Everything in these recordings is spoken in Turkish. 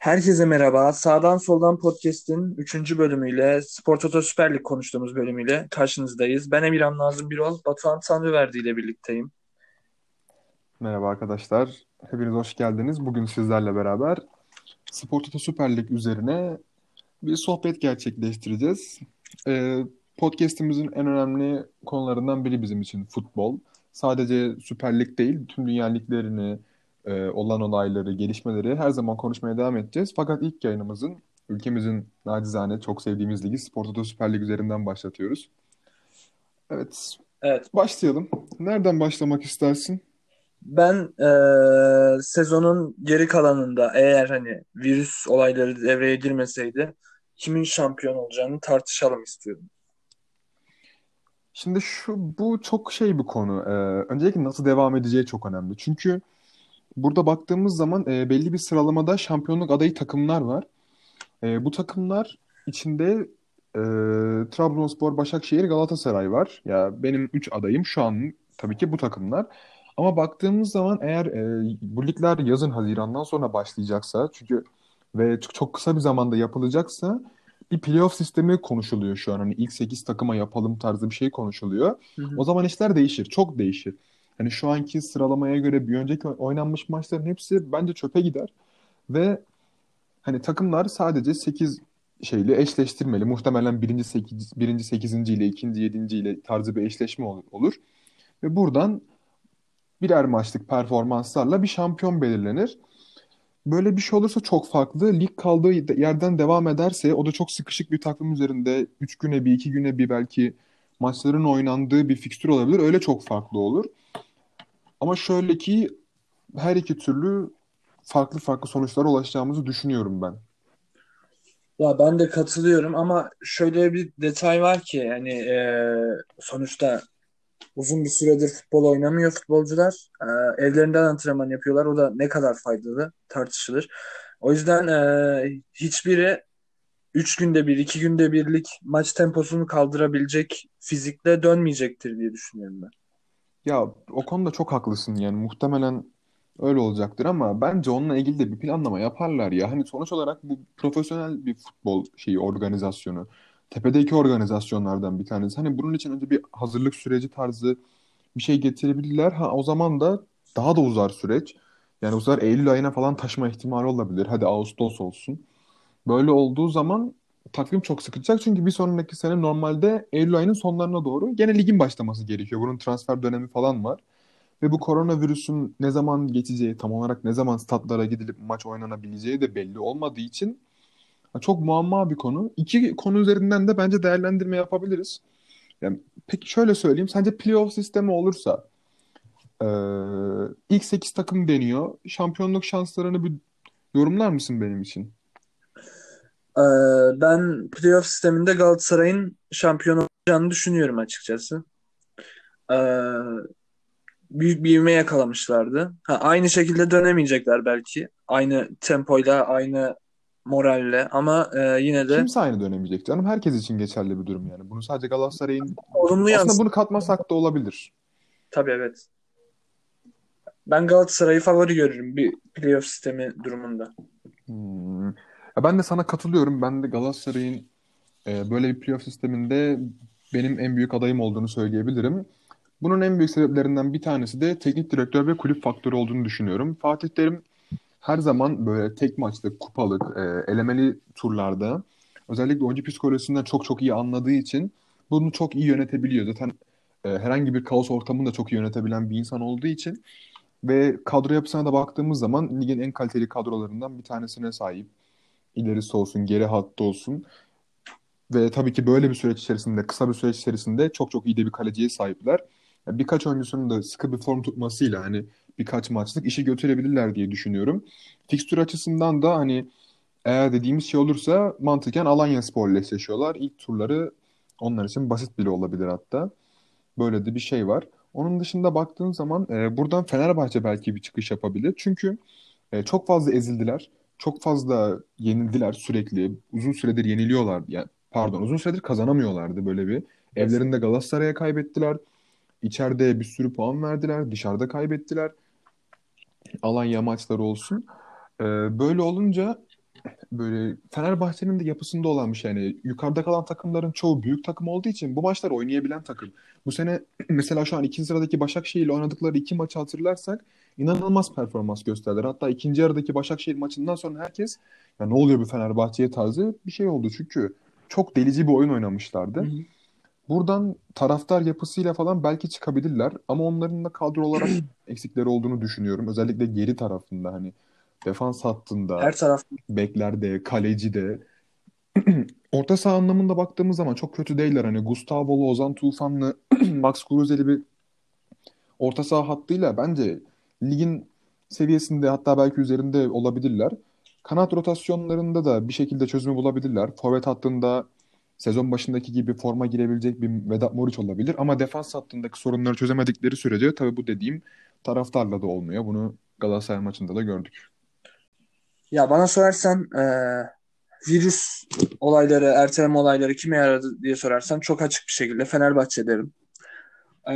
Herkese merhaba. Sağdan Soldan Podcast'in üçüncü bölümüyle, Spor Toto Süper Lig konuştuğumuz bölümüyle karşınızdayız. Ben Emirhan Nazım Birol, Batuhan Tanrıverdi ile birlikteyim. Merhaba arkadaşlar. Hepiniz hoş geldiniz. Bugün sizlerle beraber Spor Toto Süper Lig üzerine bir sohbet gerçekleştireceğiz. Ee, podcast'imizin en önemli konularından biri bizim için futbol. Sadece Süper Lig değil, tüm dünya liglerini, e, olan olayları, gelişmeleri her zaman konuşmaya devam edeceğiz. Fakat ilk yayınımızın ülkemizin nacizane çok sevdiğimiz ligi Spor Toto Süper Lig üzerinden başlatıyoruz. Evet, Evet, başlayalım. Nereden başlamak istersin? ben eee, sezonun geri kalanında eğer hani virüs olayları devreye girmeseydi kimin şampiyon olacağını tartışalım istiyorum. Şimdi şu bu çok şey bir konu. Ee, öncelikle nasıl devam edeceği çok önemli. Çünkü burada baktığımız zaman e, belli bir sıralamada şampiyonluk adayı takımlar var. E, bu takımlar içinde e, Trabzonspor, Başakşehir, Galatasaray var. Ya benim 3 adayım şu an tabii ki bu takımlar. Ama baktığımız zaman eğer e, bu ligler yazın Haziran'dan sonra başlayacaksa çünkü ve çok, kısa bir zamanda yapılacaksa bir playoff sistemi konuşuluyor şu an. Hani ilk 8 takıma yapalım tarzı bir şey konuşuluyor. Hı hı. O zaman işler değişir. Çok değişir. Hani şu anki sıralamaya göre bir önceki oynanmış maçların hepsi bence çöpe gider. Ve Hani takımlar sadece 8 şeyle eşleştirmeli. Muhtemelen birinci 8, birinci 8. ile ikinci 7. ile tarzı bir eşleşme ol- olur. Ve buradan birer maçlık performanslarla bir şampiyon belirlenir. Böyle bir şey olursa çok farklı. Lig kaldığı yerden devam ederse o da çok sıkışık bir takvim üzerinde 3 güne bir 2 güne bir belki maçların oynandığı bir fikstür olabilir. Öyle çok farklı olur. Ama şöyle ki her iki türlü farklı farklı sonuçlara ulaşacağımızı düşünüyorum ben. Ya ben de katılıyorum ama şöyle bir detay var ki yani eee, sonuçta uzun bir süredir futbol oynamıyor futbolcular. Eee, evlerinden antrenman yapıyorlar. O da ne kadar faydalı tartışılır. O yüzden eee, hiçbiri Üç günde bir, iki günde birlik maç temposunu kaldırabilecek fizikle dönmeyecektir diye düşünüyorum ben. Ya o konuda çok haklısın yani muhtemelen öyle olacaktır ama bence onunla ilgili de bir planlama yaparlar ya. Hani sonuç olarak bu profesyonel bir futbol şeyi organizasyonu. Tepedeki organizasyonlardan bir tanesi. Hani bunun için önce bir hazırlık süreci tarzı bir şey getirebilirler. Ha o zaman da daha da uzar süreç. Yani uzar Eylül ayına falan taşıma ihtimali olabilir. Hadi Ağustos olsun. Böyle olduğu zaman takvim çok sıkışacak. Çünkü bir sonraki sene normalde Eylül ayının sonlarına doğru gene ligin başlaması gerekiyor. Bunun transfer dönemi falan var. Ve bu koronavirüsün ne zaman geçeceği, tam olarak ne zaman statlara gidilip maç oynanabileceği de belli olmadığı için çok muamma bir konu. İki konu üzerinden de bence değerlendirme yapabiliriz. Yani peki şöyle söyleyeyim. Sence playoff sistemi olursa e, ilk 8 takım deniyor. Şampiyonluk şanslarını bir yorumlar mısın benim için? Ee, ben playoff sisteminde Galatasaray'ın şampiyon olacağını düşünüyorum açıkçası. Ee, büyük bir ivme yakalamışlardı. Ha, aynı şekilde dönemeyecekler belki. Aynı tempoyla, aynı moralle ama e, yine de Kimse aynı dönemeyecek canım. Herkes için geçerli bir durum yani. Bunu sadece Galatasaray'ın... olumlu Aslında yansıdı. bunu katmasak da olabilir. Tabii evet. Ben Galatasaray'ı favori görürüm bir playoff sistemi durumunda. Hmm. Ben de sana katılıyorum. Ben de Galatasaray'ın e, böyle bir playoff sisteminde benim en büyük adayım olduğunu söyleyebilirim. Bunun en büyük sebeplerinden bir tanesi de teknik direktör ve kulüp faktörü olduğunu düşünüyorum. Fatih Terim her zaman böyle tek maçlık, kupalık, e, elemeli turlarda özellikle oyuncu psikolojisinden çok çok iyi anladığı için bunu çok iyi yönetebiliyor. Zaten e, herhangi bir kaos ortamını da çok iyi yönetebilen bir insan olduğu için ve kadro yapısına da baktığımız zaman ligin en kaliteli kadrolarından bir tanesine sahip. İlerisi olsun, geri hattı olsun. Ve tabii ki böyle bir süreç içerisinde, kısa bir süreç içerisinde çok çok iyi de bir kaleciye sahipler. Yani birkaç oyuncusunun da sıkı bir form tutmasıyla hani birkaç maçlık işi götürebilirler diye düşünüyorum. Fikstür açısından da hani eğer dediğimiz şey olursa mantıken Alanyaspor ile eşleşiyorlar. İlk turları onlar için basit bile olabilir hatta. Böyle de bir şey var. Onun dışında baktığın zaman e, buradan Fenerbahçe belki bir çıkış yapabilir. Çünkü e, çok fazla ezildiler. Çok fazla yenildiler sürekli. Uzun süredir yeniliyorlar. Yani, pardon uzun süredir kazanamıyorlardı böyle bir. Evlerinde Galatasaray'a kaybettiler. İçeride bir sürü puan verdiler. Dışarıda kaybettiler. Alanya maçları olsun. E, böyle olunca böyle Fenerbahçe'nin de yapısında olan bir şey. Yani yukarıda kalan takımların çoğu büyük takım olduğu için bu maçlar oynayabilen takım. Bu sene mesela şu an ikinci sıradaki Başakşehir ile oynadıkları iki maçı hatırlarsak inanılmaz performans gösterdiler. Hatta ikinci yarıdaki Başakşehir maçından sonra herkes ya ne oluyor bu Fenerbahçe'ye tarzı bir şey oldu. Çünkü çok delici bir oyun oynamışlardı. Hı hı. Buradan taraftar yapısıyla falan belki çıkabilirler ama onların da kadro olarak eksikleri olduğunu düşünüyorum. Özellikle geri tarafında hani defans hattında, Her taraf beklerde, kalecide. Orta saha anlamında baktığımız zaman çok kötü değiller. Hani Gustavo'lu, Ozan Tufanlı, Max Kruseli bir orta saha hattıyla bence ligin seviyesinde hatta belki üzerinde olabilirler. Kanat rotasyonlarında da bir şekilde çözümü bulabilirler. Forvet hattında sezon başındaki gibi forma girebilecek bir Vedat Muriç olabilir. Ama defans hattındaki sorunları çözemedikleri sürece tabii bu dediğim taraftarla da olmuyor. Bunu Galatasaray maçında da gördük. Ya bana sorarsan e, virüs olayları, erteleme olayları kime yaradı diye sorarsan çok açık bir şekilde Fenerbahçe derim. E,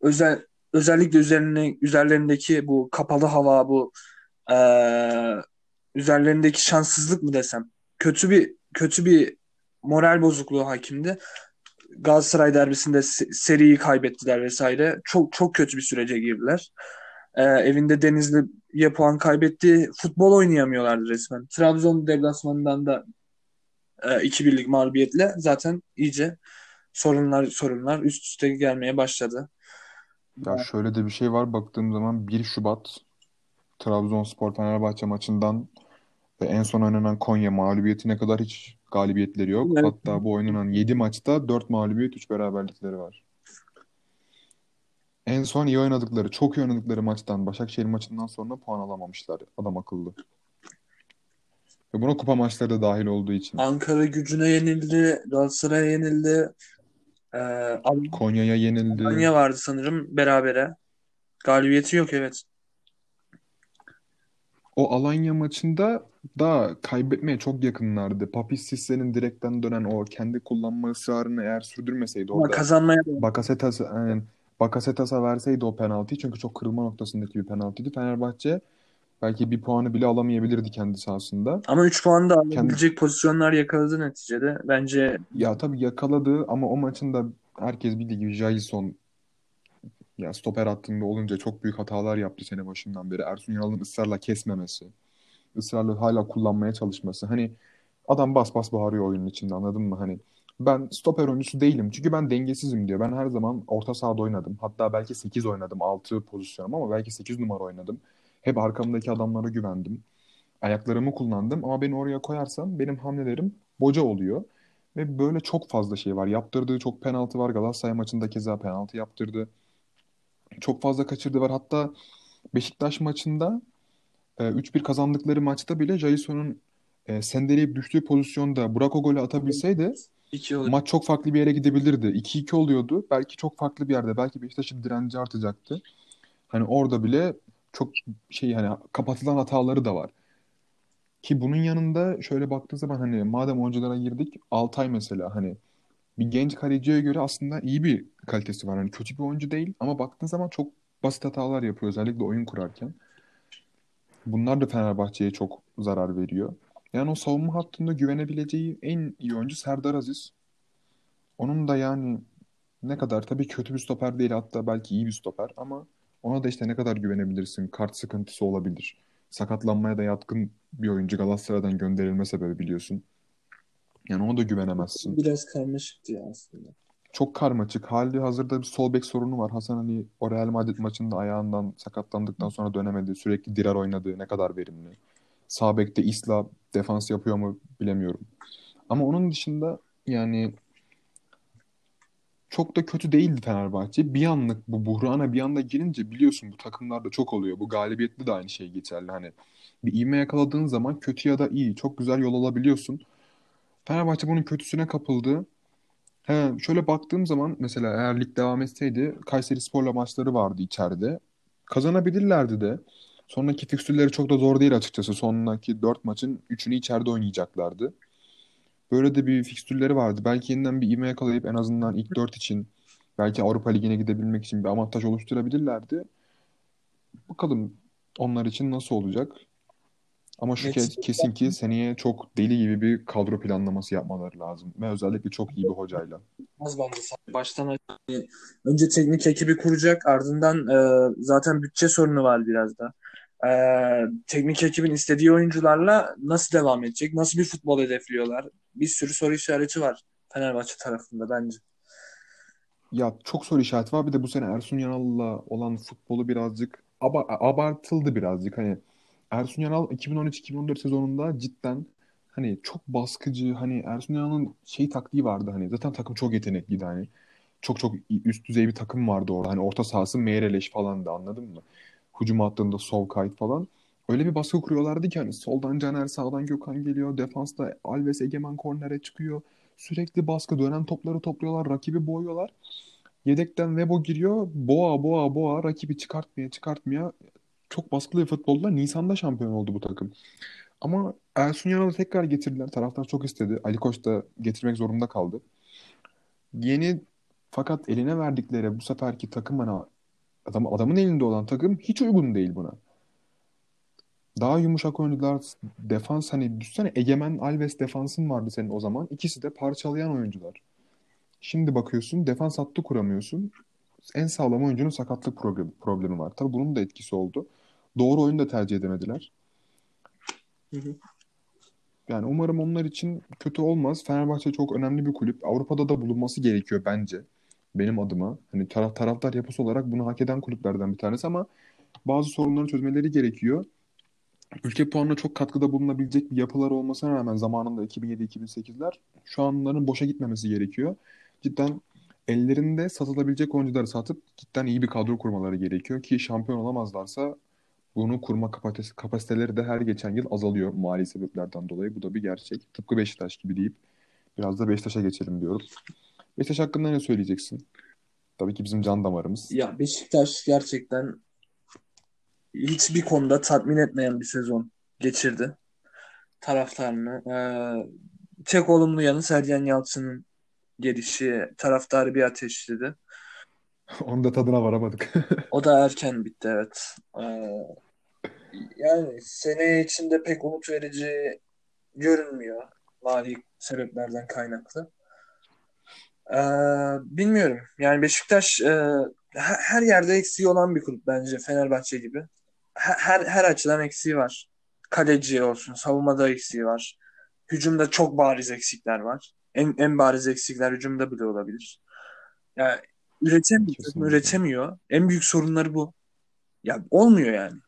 özel özellikle üzerine üzerlerindeki bu kapalı hava, bu e, üzerlerindeki şanssızlık mı desem, kötü bir kötü bir moral bozukluğu hakimdi. Galatasaray derbisinde se- seriyi kaybettiler vesaire. Çok çok kötü bir sürece girdiler. Ee, evinde Denizli'ye puan kaybetti. Futbol oynayamıyorlardı resmen. Trabzon deplasmanından da e, 2-1'lik mağlubiyetle zaten iyice sorunlar sorunlar üst üste gelmeye başladı. Ya şöyle de bir şey var baktığım zaman 1 Şubat Trabzonspor Fenerbahçe maçından ve en son oynanan Konya mağlubiyetine kadar hiç galibiyetleri yok. Evet. Hatta bu oynanan 7 maçta 4 mağlubiyet 3 beraberlikleri var. En son iyi oynadıkları, çok iyi oynadıkları maçtan, Başakşehir maçından sonra puan alamamışlar adam akıllı. Ve buna kupa maçları da dahil olduğu için. Ankara gücüne yenildi, Galatasaray'a yenildi. Ee, Konya'ya yenildi. vardı sanırım berabere. Galibiyeti yok evet. O Alanya maçında da kaybetmeye çok yakınlardı. Papis Cisse'nin direkten dönen o kendi kullanma ısrarını eğer sürdürmeseydi Ama orada kazanmaya Bakasetas, yani Bakasetas'a verseydi o penaltıyı çünkü çok kırılma noktasındaki bir penaltıydı. Fenerbahçe belki bir puanı bile alamayabilirdi kendi sahasında. ama 3 puan da Kendi alabilecek pozisyonlar yakaladı neticede. Bence ya tabii yakaladı ama o maçın da herkes bildiği gibi Jailson ya stoper hattında olunca çok büyük hatalar yaptı sene başından beri. Ersun Yanal'ın ısrarla kesmemesi, ısrarla hala kullanmaya çalışması. Hani adam bas bas bağırıyor oyunun içinde anladın mı? Hani ben stoper oyuncusu değilim çünkü ben dengesizim diyor. Ben her zaman orta sahada oynadım. Hatta belki 8 oynadım. 6 pozisyonum ama belki 8 numara oynadım. Hep arkamdaki adamlara güvendim. Ayaklarımı kullandım ama beni oraya koyarsam benim hamlelerim boca oluyor. Ve böyle çok fazla şey var. Yaptırdığı çok penaltı var. Galatasaray maçında keza penaltı yaptırdı. Çok fazla kaçırdı var. Hatta Beşiktaş maçında e, 3-1 kazandıkları maçta bile Jailson'un e, sendeleyip düştüğü pozisyonda Burak o golü atabilseydi 2 olur. maç çok farklı bir yere gidebilirdi. 2-2 oluyordu. Belki çok farklı bir yerde. Belki Beşiktaş'ın direnci artacaktı. Hani orada bile çok şey hani kapatılan hataları da var. Ki bunun yanında şöyle baktığı zaman hani madem oyunculara girdik Altay mesela hani bir genç kaleciye göre aslında iyi bir kalitesi var. Hani kötü bir oyuncu değil ama baktığın zaman çok basit hatalar yapıyor özellikle oyun kurarken. Bunlar da Fenerbahçe'ye çok zarar veriyor. Yani o savunma hattında güvenebileceği en iyi oyuncu Serdar Aziz. Onun da yani ne kadar tabii kötü bir stoper değil hatta belki iyi bir stoper ama ona da işte ne kadar güvenebilirsin? Kart sıkıntısı olabilir. Sakatlanmaya da yatkın bir oyuncu Galatasaray'dan gönderilme sebebi biliyorsun. Yani ona da güvenemezsin. Biraz karmaşıktı ya aslında. Çok karmaşık. Hali hazırda bir sol bek sorunu var. Hasan Ali o Real Madrid maçında ayağından sakatlandıktan sonra dönemedi. Sürekli Dirar oynadı. Ne kadar verimli. Sağ bekte Isla defans yapıyor mu bilemiyorum. Ama onun dışında yani çok da kötü değildi Fenerbahçe. Bir anlık bu buhrana bir anda girince biliyorsun bu takımlarda çok oluyor. Bu galibiyette de aynı şey geçerli. Hani bir ivme yakaladığın zaman kötü ya da iyi çok güzel yol alabiliyorsun. Fenerbahçe bunun kötüsüne kapıldı. He, şöyle baktığım zaman mesela eğer lig devam etseydi Kayserispor'la maçları vardı içeride. Kazanabilirlerdi de. Sonraki fikstürleri çok da zor değil açıkçası. Sonraki 4 maçın 3'ünü içeride oynayacaklardı. Böyle de bir fikstürleri vardı. Belki yeniden bir ivme yakalayıp en azından ilk 4 için belki Avrupa Ligi'ne gidebilmek için bir avantaj oluşturabilirlerdi. Bakalım onlar için nasıl olacak? Ama şu Meksika kesin ki seneye çok deli gibi bir kadro planlaması yapmaları lazım. Ve özellikle çok iyi bir hocayla. az bence baştan önce teknik ekibi kuracak ardından e, zaten bütçe sorunu var biraz da. E, teknik ekibin istediği oyuncularla nasıl devam edecek? Nasıl bir futbol hedefliyorlar? Bir sürü soru işareti var Fenerbahçe tarafında bence. Ya çok soru işareti var. Bir de bu sene Ersun Yanal'la olan futbolu birazcık abartıldı birazcık. Hani Ersun Yanal 2013-2014 sezonunda cidden hani çok baskıcı hani Ersun Yanal'ın şey taktiği vardı hani zaten takım çok yetenekliydi hani. Çok çok üst düzey bir takım vardı orada. Hani orta sahası Meyreleş falan da anladın mı? Hücum hattında Solkayt falan. Öyle bir baskı kuruyorlardı ki hani soldan Caner, sağdan Gökhan geliyor. Defansta Alves Egemen kornere çıkıyor. Sürekli baskı dönen topları topluyorlar. Rakibi boğuyorlar. Yedekten Vebo giriyor. Boğa boğa boğa rakibi çıkartmaya çıkartmaya çok baskılı bir futbolda Nisan'da şampiyon oldu bu takım. Ama Ersun Yanal'ı tekrar getirdiler. Taraftar çok istedi. Ali Koç da getirmek zorunda kaldı. Yeni fakat eline verdikleri bu seferki takım bana adam, adamın elinde olan takım hiç uygun değil buna. Daha yumuşak oyuncular, defans hani düşsene Egemen Alves defansın vardı senin o zaman. İkisi de parçalayan oyuncular. Şimdi bakıyorsun defans hattı kuramıyorsun. En sağlam oyuncunun sakatlık problemi, problemi var. Tabii bunun da etkisi oldu. Doğru oyunu da tercih edemediler. Hı hı. Yani umarım onlar için kötü olmaz. Fenerbahçe çok önemli bir kulüp. Avrupa'da da bulunması gerekiyor bence. Benim adıma. Hani taraf, taraftar yapısı olarak bunu hak eden kulüplerden bir tanesi ama bazı sorunları çözmeleri gerekiyor. Ülke puanına çok katkıda bulunabilecek bir yapılar olmasına rağmen zamanında 2007-2008'ler şu anların boşa gitmemesi gerekiyor. Cidden ellerinde satılabilecek oyuncuları satıp cidden iyi bir kadro kurmaları gerekiyor ki şampiyon olamazlarsa bunu kurma kapasitesi, kapasiteleri de her geçen yıl azalıyor mali sebeplerden dolayı. Bu da bir gerçek. Tıpkı Beşiktaş gibi deyip biraz da Beşiktaş'a geçelim diyorum. Beşiktaş hakkında ne söyleyeceksin? Tabii ki bizim can damarımız. Ya Beşiktaş gerçekten hiçbir konuda tatmin etmeyen bir sezon geçirdi taraftarını. Ee, tek olumlu yanı Sergen Yalçın'ın gelişi taraftarı bir ateşledi. Onu da tadına varamadık. o da erken bitti evet. Ee, yani sene içinde pek umut verici görünmüyor mali sebeplerden kaynaklı. Ee, bilmiyorum. Yani Beşiktaş e, her yerde eksiği olan bir kulüp bence Fenerbahçe gibi. Her her açıdan eksiği var. Kaleci olsun, savunmada eksiği var. Hücumda çok bariz eksikler var. En, en bariz eksikler hücumda bile olabilir. Yani üretemiyor, üretemiyor. En büyük sorunları bu. Ya olmuyor yani.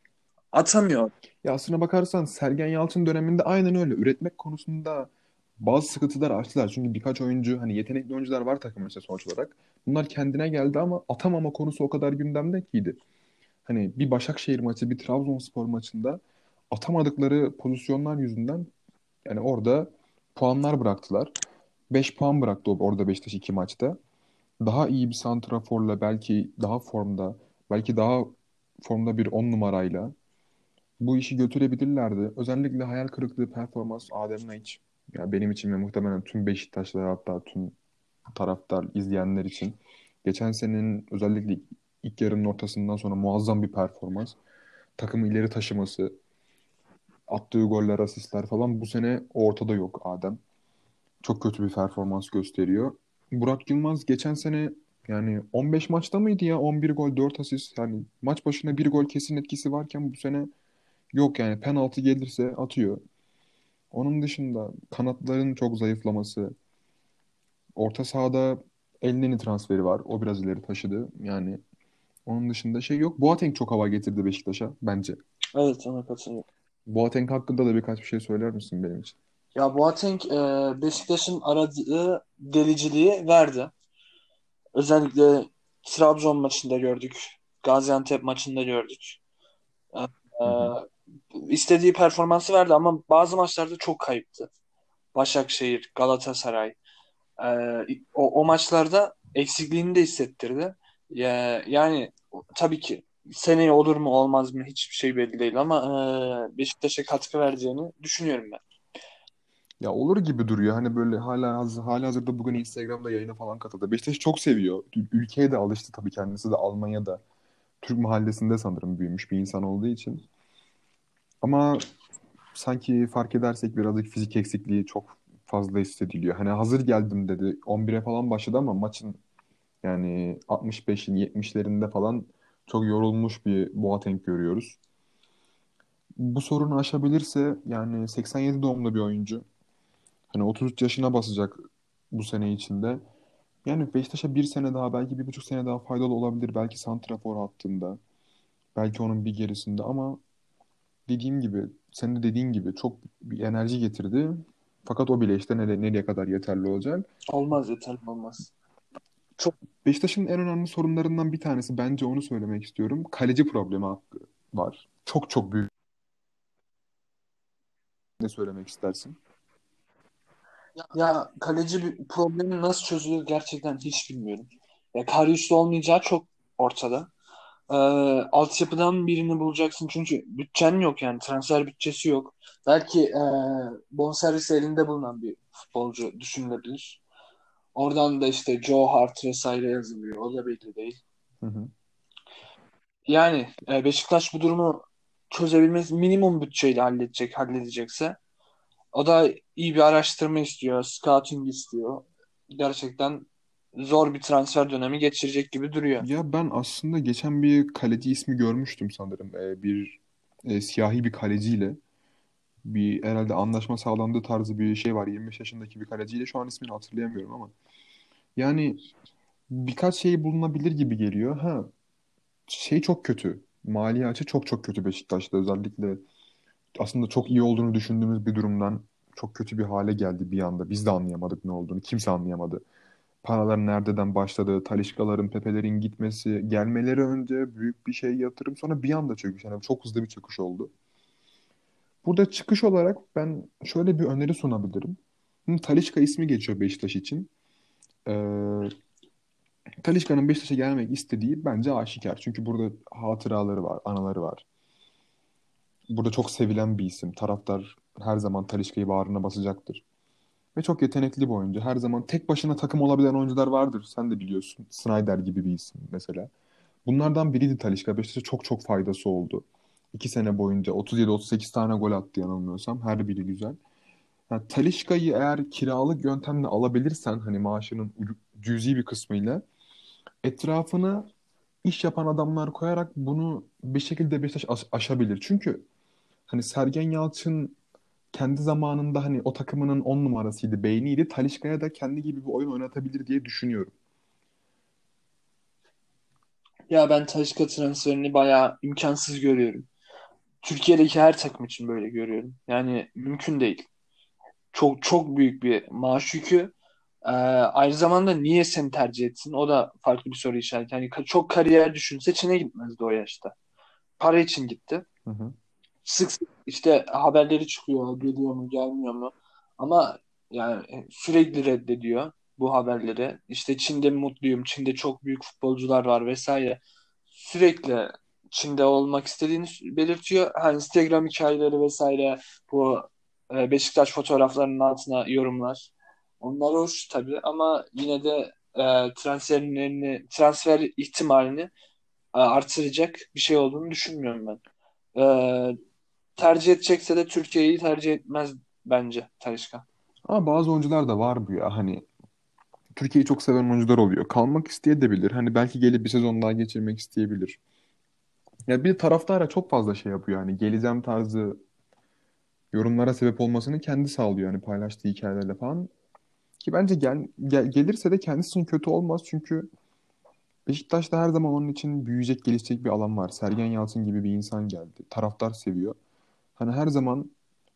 Atamıyor. Ya aslına bakarsan Sergen Yalçın döneminde aynen öyle. Üretmek konusunda bazı sıkıntılar açtılar. Çünkü birkaç oyuncu hani yetenekli oyuncular var takımın işte sonuç olarak. Bunlar kendine geldi ama atamama konusu o kadar gündemde kiydi. Hani bir Başakşehir maçı, bir Trabzonspor maçında atamadıkları pozisyonlar yüzünden yani orada puanlar bıraktılar. 5 puan bıraktı orada Beşiktaş iki maçta. Daha iyi bir santraforla belki daha formda, belki daha formda bir 10 numarayla bu işi götürebilirlerdi. Özellikle hayal kırıklığı performans Adem Naiç. Ya benim için ve muhtemelen tüm Beşiktaşlar hatta tüm taraftar izleyenler için geçen senenin özellikle ilk yarının ortasından sonra muazzam bir performans. Takımı ileri taşıması, attığı goller, asistler falan bu sene ortada yok Adem. Çok kötü bir performans gösteriyor. Burak Yılmaz geçen sene yani 15 maçta mıydı ya? 11 gol, 4 asist. Yani maç başına bir gol kesin etkisi varken bu sene yok yani penaltı gelirse atıyor. Onun dışında kanatların çok zayıflaması. Orta sahada Elneni transferi var. O biraz ileri taşıdı. Yani onun dışında şey yok. Boateng çok hava getirdi Beşiktaş'a bence. Evet ona katılıyorum. Boateng hakkında da birkaç bir şey söyler misin benim için? Ya Boateng e, Beşiktaş'ın aradığı deliciliği verdi. Özellikle Trabzon maçında gördük. Gaziantep maçında gördük. E, istediği performansı verdi ama bazı maçlarda çok kayıptı. Başakşehir, Galatasaray. E, o, o maçlarda eksikliğini de hissettirdi. Ya, yani tabii ki seneye olur mu olmaz mı hiçbir şey belli değil ama e, Beşiktaş'a katkı vereceğini düşünüyorum ben. Ya olur gibi duruyor. Hani böyle hala hala hazırda bugün Instagram'da yayına falan katıldı. Beşiktaş çok seviyor. Ülkeye de alıştı tabii kendisi de Almanya'da. Türk mahallesinde sanırım büyümüş bir insan olduğu için. Ama sanki fark edersek birazcık fizik eksikliği çok fazla hissediliyor. Hani hazır geldim dedi. 11'e falan başladı ama maçın yani 65'in 70'lerinde falan çok yorulmuş bir Boateng görüyoruz. Bu sorunu aşabilirse yani 87 doğumlu bir oyuncu. Hani 33 yaşına basacak bu sene içinde. Yani Beşiktaş'a bir sene daha belki bir buçuk sene daha faydalı olabilir. Belki santrafor hattında. Belki onun bir gerisinde ama dediğim gibi senin de dediğin gibi çok bir enerji getirdi. Fakat o bile işte nereye, nereye kadar yeterli olacak. Olmaz yeterli olmaz. Çok Beşiktaş'ın en önemli sorunlarından bir tanesi bence onu söylemek istiyorum. Kaleci problemi hakkı var. Çok çok büyük. Ne söylemek istersin? Ya kaleci bir problemi nasıl çözülür gerçekten hiç bilmiyorum. Ya Karius'ta olmayacağı çok ortada. Ee, altyapıdan birini bulacaksın çünkü bütçen yok yani transfer bütçesi yok. Belki e, bonservis elinde bulunan bir futbolcu düşünülebilir. Oradan da işte Joe Hart vesaire yazılıyor. O da belli değil. Hı hı. Yani e, Beşiktaş bu durumu çözebilmesi minimum bütçeyle halledecek, halledecekse o da iyi bir araştırma istiyor, scouting istiyor. Gerçekten zor bir transfer dönemi geçirecek gibi duruyor. Ya ben aslında geçen bir kaleci ismi görmüştüm sanırım. Ee, bir e, siyahi bir kaleciyle bir herhalde anlaşma sağlandığı tarzı bir şey var. 25 yaşındaki bir kaleciyle şu an ismini hatırlayamıyorum ama. Yani birkaç şey bulunabilir gibi geliyor. Ha şey çok kötü. Mali açı çok çok kötü Beşiktaş'ta özellikle aslında çok iyi olduğunu düşündüğümüz bir durumdan çok kötü bir hale geldi bir anda. Biz de anlayamadık ne olduğunu. Kimse anlayamadı. Paralar nereden başladı, Taliscaların, Pepe'lerin gitmesi, gelmeleri önce büyük bir şey yatırım sonra bir anda çöküş. Yani çok hızlı bir çöküş oldu. Burada çıkış olarak ben şöyle bir öneri sunabilirim. Hı, Talisca ismi geçiyor Beşiktaş için. Ee, Talisca'nın Beşiktaş'a gelmek istediği bence aşikar. Çünkü burada hatıraları var, anıları var. Burada çok sevilen bir isim. Taraftar her zaman Talisca'yı bağrına basacaktır. Ve çok yetenekli bir oyuncu. Her zaman tek başına takım olabilen oyuncular vardır. Sen de biliyorsun. Snyder gibi bir isim mesela. Bunlardan biriydi Talisca. Beşiktaş'a çok çok faydası oldu. İki sene boyunca 37-38 tane gol attı yanılmıyorsam. Her biri güzel. Yani Talisca'yı eğer kiralık yöntemle alabilirsen hani maaşının cüzi bir kısmıyla etrafına iş yapan adamlar koyarak bunu bir şekilde Beşiktaş aş- aşabilir. Çünkü hani Sergen Yalçın kendi zamanında hani o takımının on numarasıydı, beyniydi. Talisca'ya da kendi gibi bir oyun oynatabilir diye düşünüyorum. Ya ben Talisca transferini bayağı imkansız görüyorum. Türkiye'deki her takım için böyle görüyorum. Yani mümkün değil. Çok çok büyük bir maaş yükü. Ee, aynı zamanda niye seni tercih etsin? O da farklı bir soru işareti. Yani çok kariyer düşünse Çin'e gitmezdi o yaşta. Para için gitti. Hı hı. Sık işte haberleri çıkıyor. Geliyor mu gelmiyor mu? Ama yani sürekli reddediyor bu haberleri. İşte Çin'de mutluyum. Çin'de çok büyük futbolcular var vesaire. Sürekli Çin'de olmak istediğini belirtiyor. Ha, Instagram hikayeleri vesaire bu e, Beşiktaş fotoğraflarının altına yorumlar. Onlar hoş tabii ama yine de e, transferlerini, transfer ihtimalini e, artıracak bir şey olduğunu düşünmüyorum ben. E, tercih edecekse de Türkiye'yi tercih etmez bence Talisca. Ama bazı oyuncular da var bu ya hani Türkiye'yi çok seven oyuncular oluyor. Kalmak isteyebilir. Hani belki gelip bir sezon daha geçirmek isteyebilir. Ya bir taraftara çok fazla şey yapıyor. Hani geleceğim tarzı yorumlara sebep olmasını kendi sağlıyor. Hani paylaştığı hikayelerle falan. Ki bence gel, gel- gelirse de kendisi için kötü olmaz. Çünkü Beşiktaş'ta her zaman onun için büyüyecek, gelişecek bir alan var. Sergen Yalçın gibi bir insan geldi. Taraftar seviyor. Hani her zaman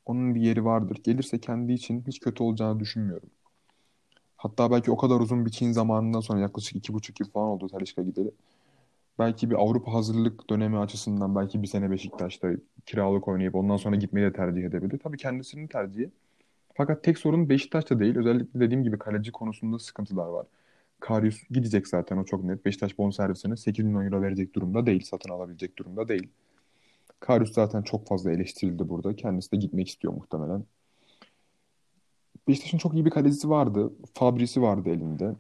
onun bir yeri vardır. Gelirse kendi için hiç kötü olacağını düşünmüyorum. Hatta belki o kadar uzun bir Çin zamanından sonra yaklaşık iki buçuk yıl falan oldu Talisca gideli. Belki bir Avrupa hazırlık dönemi açısından belki bir sene Beşiktaş'ta kiralık oynayıp ondan sonra gitmeyi de tercih edebilir. Tabii kendisinin tercihi. Fakat tek sorun Beşiktaş'ta değil. Özellikle dediğim gibi kaleci konusunda sıkıntılar var. Karius gidecek zaten o çok net. Beşiktaş bonservisine 8 milyon euro verecek durumda değil. Satın alabilecek durumda değil. Karius zaten çok fazla eleştirildi burada. Kendisi de gitmek istiyor muhtemelen. Beşiktaş'ın çok iyi bir kalecisi vardı. Fabri'si vardı elinde.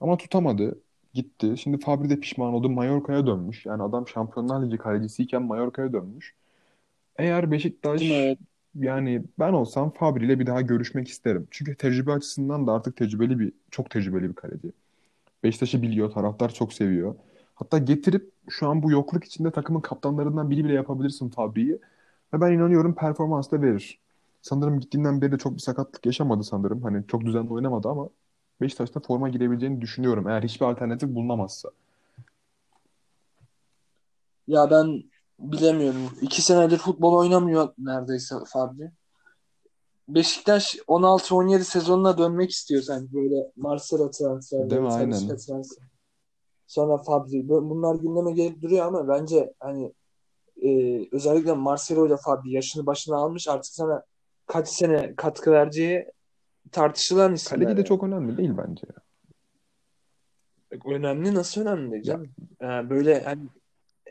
Ama tutamadı. Gitti. Şimdi Fabri de pişman oldu. Mallorca'ya dönmüş. Yani adam Şampiyonlar Ligi kalecisiyken Mallorca'ya dönmüş. Eğer Beşiktaş mi? yani ben olsam Fabri ile bir daha görüşmek isterim. Çünkü tecrübe açısından da artık tecrübeli bir, çok tecrübeli bir kaleci. Beşiktaş'ı biliyor, taraftar çok seviyor. Hatta getirip şu an bu yokluk içinde takımın kaptanlarından biri bile yapabilirsin Fabri'yi. Ve ben inanıyorum performans da verir. Sanırım gittiğinden beri de çok bir sakatlık yaşamadı sanırım. Hani çok düzenli oynamadı ama Beşiktaş'ta forma girebileceğini düşünüyorum. Eğer hiçbir alternatif bulunamazsa. Ya ben bilemiyorum. İki senedir futbol oynamıyor neredeyse Fabri. Beşiktaş 16-17 sezonuna dönmek istiyor sanki böyle Marcelo transfer, Değil mi? Aynen. Transfer. Sonra Fabri. Bunlar gündeme gelip duruyor ama bence hani e, özellikle Marcelo ile Fabri yaşını başına almış artık sana kaç sene katkı vereceği tartışılan isimler. Kaleci de yani. çok önemli değil bence. Önemli nasıl önemli canım? Yani böyle hani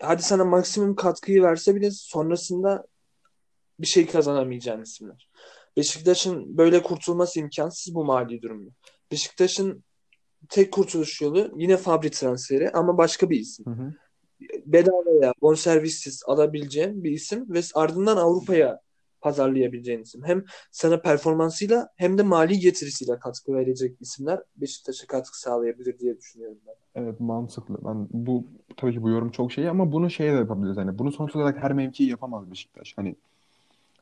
hadi sana maksimum katkıyı verse bile sonrasında bir şey kazanamayacağın isimler. Beşiktaş'ın böyle kurtulması imkansız bu mali durumda. Beşiktaş'ın tek kurtuluş yolu yine Fabri transferi ama başka bir isim. Hı hı. Bedavaya, bonservissiz alabileceğin bir isim ve ardından Avrupa'ya pazarlayabileceğin isim. Hem sana performansıyla hem de mali getirisiyle katkı verecek isimler Beşiktaş'a katkı sağlayabilir diye düşünüyorum ben. Evet mantıklı. Ben bu tabii ki bu yorum çok şey ama bunu şeye de yapabiliriz. Hani bunu sonuç olarak her mevkiyi yapamaz Beşiktaş. Hani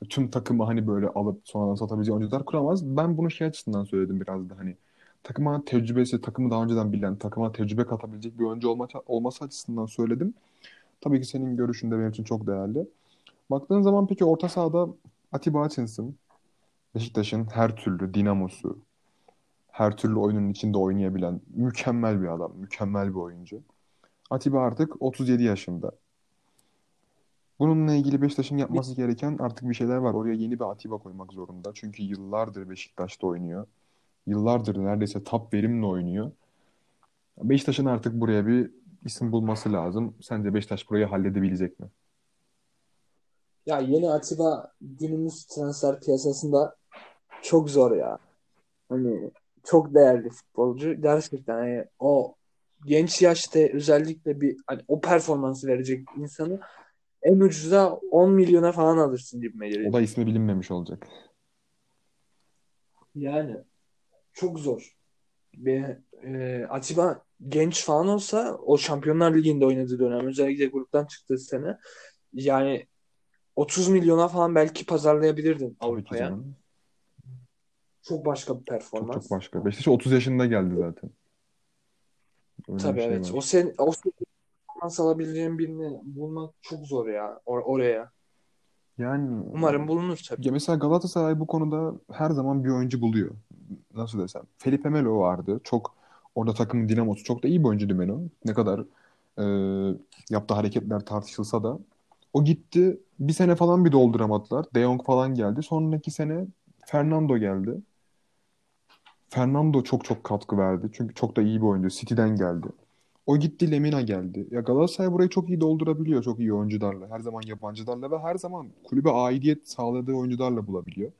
tüm takımı hani böyle alıp sonradan satabileceği oyuncular kuramaz. Ben bunu şey açısından söyledim biraz da hani takıma tecrübesi, takımı daha önceden bilen, takıma tecrübe katabilecek bir oyuncu olma, olması açısından söyledim. Tabii ki senin görüşün de benim için çok değerli. Baktığın zaman peki orta sahada Atiba Hutchinson, Beşiktaş'ın her türlü dinamosu, her türlü oyunun içinde oynayabilen mükemmel bir adam, mükemmel bir oyuncu. Atiba artık 37 yaşında. Bununla ilgili Beşiktaş'ın yapması gereken artık bir şeyler var. Oraya yeni bir Atiba koymak zorunda. Çünkü yıllardır Beşiktaş'ta oynuyor. Yıllardır neredeyse top verimle oynuyor. Beşiktaş'ın artık buraya bir isim bulması lazım. Sence Beşiktaş burayı halledebilecek mi? Ya yeni Atiba günümüz transfer piyasasında çok zor ya. Hani çok değerli futbolcu. Gerçekten hani o genç yaşta özellikle bir hani o performansı verecek insanı en ucuza 10 milyona falan alırsın gibime O geliyor. da ismi bilinmemiş olacak. Yani çok zor. Ve e, Atiba genç falan olsa o Şampiyonlar Ligi'nde oynadığı dönem özellikle gruptan çıktığı sene yani 30 milyona falan belki pazarlayabilirdin Avrupa'ya. Çok başka bir Çok performans. çok başka. Beşiktaş 30 yaşında geldi zaten. Öyle Tabii şey evet. var. O sen o performans alabileceğin birini bulmak çok zor ya or- oraya. Yani Umarım bulunur tabii. ya mesela Galatasaray bu konuda her zaman bir oyuncu buluyor. Nasıl desem. Felipe Melo vardı. Çok orada takımın dinamosu. Çok da iyi bir oyuncuydu Melo. Ne kadar e, yaptığı hareketler tartışılsa da. O gitti. Bir sene falan bir dolduramadılar. De Jong falan geldi. Sonraki sene Fernando geldi. Fernando çok çok katkı verdi. Çünkü çok da iyi bir oyuncu. City'den geldi. O gitti Lemina geldi. Ya Galatasaray burayı çok iyi doldurabiliyor. Çok iyi oyuncularla. Her zaman yabancılarla ve her zaman kulübe aidiyet sağladığı oyuncularla bulabiliyor.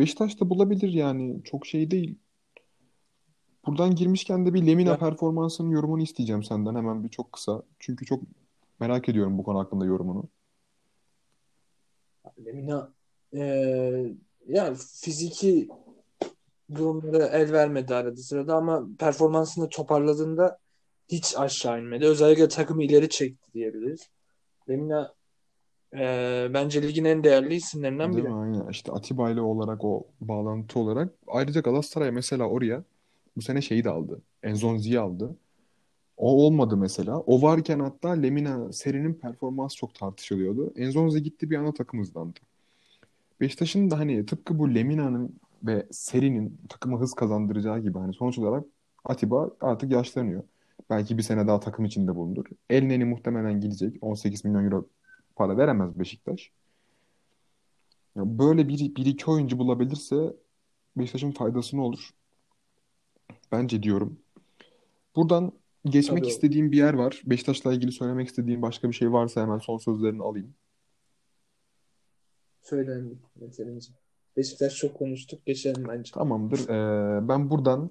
Beşiktaş da bulabilir yani. Çok şey değil. Buradan girmişken de bir Lemina Ya, performansının yorumunu isteyeceğim senden hemen bir çok kısa. Çünkü çok merak ediyorum bu konu hakkında yorumunu. Lemina eee ya fiziki durumları el vermedi arada sırada ama performansını toparladığında hiç aşağı inmedi. Özellikle takımı ileri çekti diyebiliriz. Lemina eee, bence ligin en değerli isimlerinden Değil biri. mi? Aynen. İşte Atiba ile olarak o bağlantı olarak. Ayrıca Galatasaray mesela oraya bu sene şeyi de aldı. Enzonzi'yi aldı. O olmadı mesela. O varken hatta Lemina Seri'nin performansı çok tartışılıyordu. Enzonzi gitti bir ana takım hızlandı. Beşiktaş'ın da hani tıpkı bu Lemina'nın ve Seri'nin takıma hız kazandıracağı gibi hani sonuç olarak Atiba artık yaşlanıyor. Belki bir sene daha takım içinde bulunur. El Neni muhtemelen gidecek. 18 milyon euro para veremez Beşiktaş. Ya böyle bir, bir iki oyuncu bulabilirse Beşiktaş'ın faydasını olur. Bence diyorum. Buradan geçmek Tabii istediğim bir yer var. Beşiktaş'la ilgili söylemek istediğim başka bir şey varsa hemen son sözlerini alayım. söyleyelim yeterince. Beşiktaş çok konuştuk. Geçelim bence. Tamamdır. Ee, ben buradan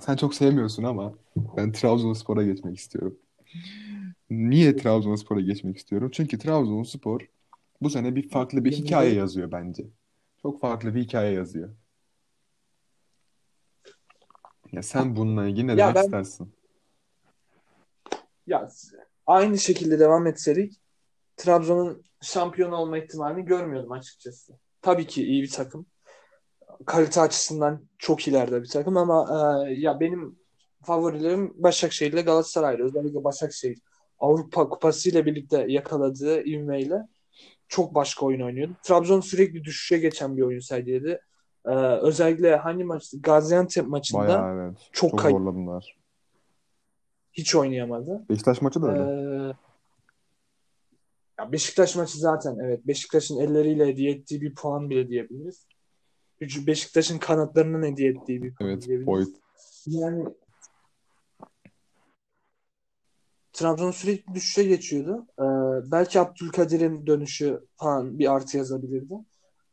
sen çok sevmiyorsun ama ben Trabzonspor'a geçmek istiyorum. Niye Trabzonspor'a geçmek istiyorum? Çünkü Trabzonspor Bu sene bir farklı bir hikaye yazıyor bence. Çok farklı bir hikaye yazıyor. Ya sen bununla ilgili ne Ya demek ben- istersin? Ya aynı şekilde devam etseydik Trabzon'un şampiyon olma ihtimalini görmüyordum açıkçası. Tabii ki iyi bir takım. Kalite açısından çok ileride bir takım ama e, ya benim favorilerim Başakşehir ile Galatasaray'la. Özellikle Başakşehir Avrupa Kupası ile birlikte yakaladığı ivmeyle çok başka oyun oynuyordu. Trabzon sürekli düşüşe geçen bir oyun sergiledi. E, özellikle hangi maçtı? Gaziantep maçında Bayağı evet. çok Çok zorladılar. hiç oynayamadı. Beşiktaş maçı da öyle. Ee, ya Beşiktaş maçı zaten evet Beşiktaş'ın elleriyle hediye ettiği bir puan bile diyebiliriz. Beşiktaş'ın kanatlarının hediye ettiği bir puan Evet, diyebiliriz. boyut. Yani Trabzon sürekli düşüşe geçiyordu. Ee, belki Abdülkadir'in dönüşü falan bir artı yazabilirdi.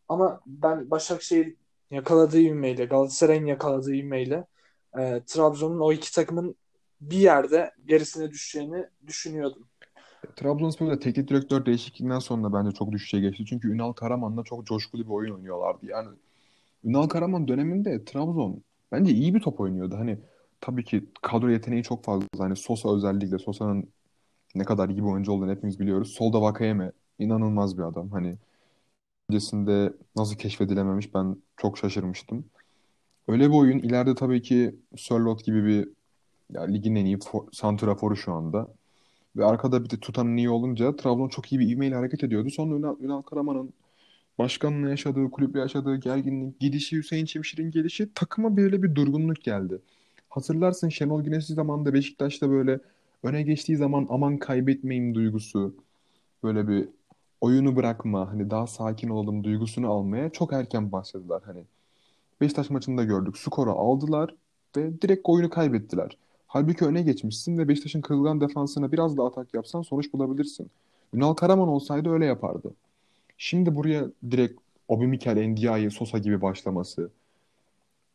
Ama ben Başakşehir yakaladığı ivmeyle, Galatasaray'ın yakaladığı ivmeyle e, Trabzon'un o iki takımın bir yerde gerisine düşeceğini düşünüyordum. Trabzonspor'da teknik direktör değişikliğinden sonra bence çok düşüşe geçti. Çünkü Ünal Karaman'la çok coşkulu bir oyun oynuyorlardı. Yani Ünal Karaman döneminde Trabzon bence iyi bir top oynuyordu. Hani tabii ki kadro yeteneği çok fazla. Hani Sosa özellikle Sosa'nın ne kadar iyi bir oyuncu olduğunu hepimiz biliyoruz. Solda Vakayeme inanılmaz bir adam. Hani öncesinde nasıl keşfedilememiş ben çok şaşırmıştım. Öyle bir oyun ileride tabii ki Sörloth gibi bir ya, ligin en iyi for, santraforu şu anda. Ve arkada bir de tutanın iyi olunca Trabzon çok iyi bir ivmeyle hareket ediyordu. Sonra Ünal, Ünal Karaman'ın başkanla yaşadığı, kulüple yaşadığı gerginlik, gidişi, Hüseyin Çimşir'in gelişi takıma böyle bir durgunluk geldi. Hatırlarsın Şenol Güneş'i zamanında Beşiktaş'ta böyle öne geçtiği zaman aman kaybetmeyeyim duygusu, böyle bir oyunu bırakma, hani daha sakin olalım duygusunu almaya çok erken başladılar. Hani Beşiktaş maçında gördük. Skoru aldılar ve direkt oyunu kaybettiler. Halbuki öne geçmişsin ve Beşiktaş'ın kırılgan defansına biraz da atak yapsan sonuç bulabilirsin. Ünal Karaman olsaydı öyle yapardı. Şimdi buraya direkt Obi Mikel, Ndiaye, Sosa gibi başlaması,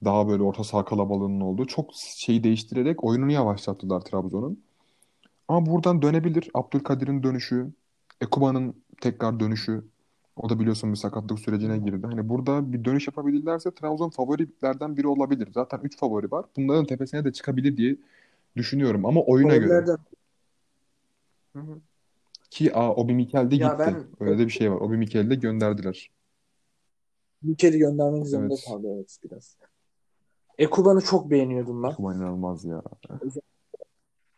daha böyle orta saha kalabalığının olduğu çok şeyi değiştirerek oyununu yavaşlattılar Trabzon'un. Ama buradan dönebilir. Abdülkadir'in dönüşü, Ekuba'nın tekrar dönüşü. O da biliyorsun bir sakatlık sürecine girdi. Hani burada bir dönüş yapabilirlerse Trabzon favorilerden biri olabilir. Zaten 3 favori var. Bunların tepesine de çıkabilir diye düşünüyorum. Ama oyuna göre. Favorilerden Hı hı. Ki aa, Obi Mikel de Ya gitti. ben- Öyle de bir şey var. Obi Mikel'i de gönderdiler. Ülkeli göndermek zorunda Evet. kaldı evet biraz. Ekuban'ı çok beğeniyordum ben. Ekuban inanılmaz ya.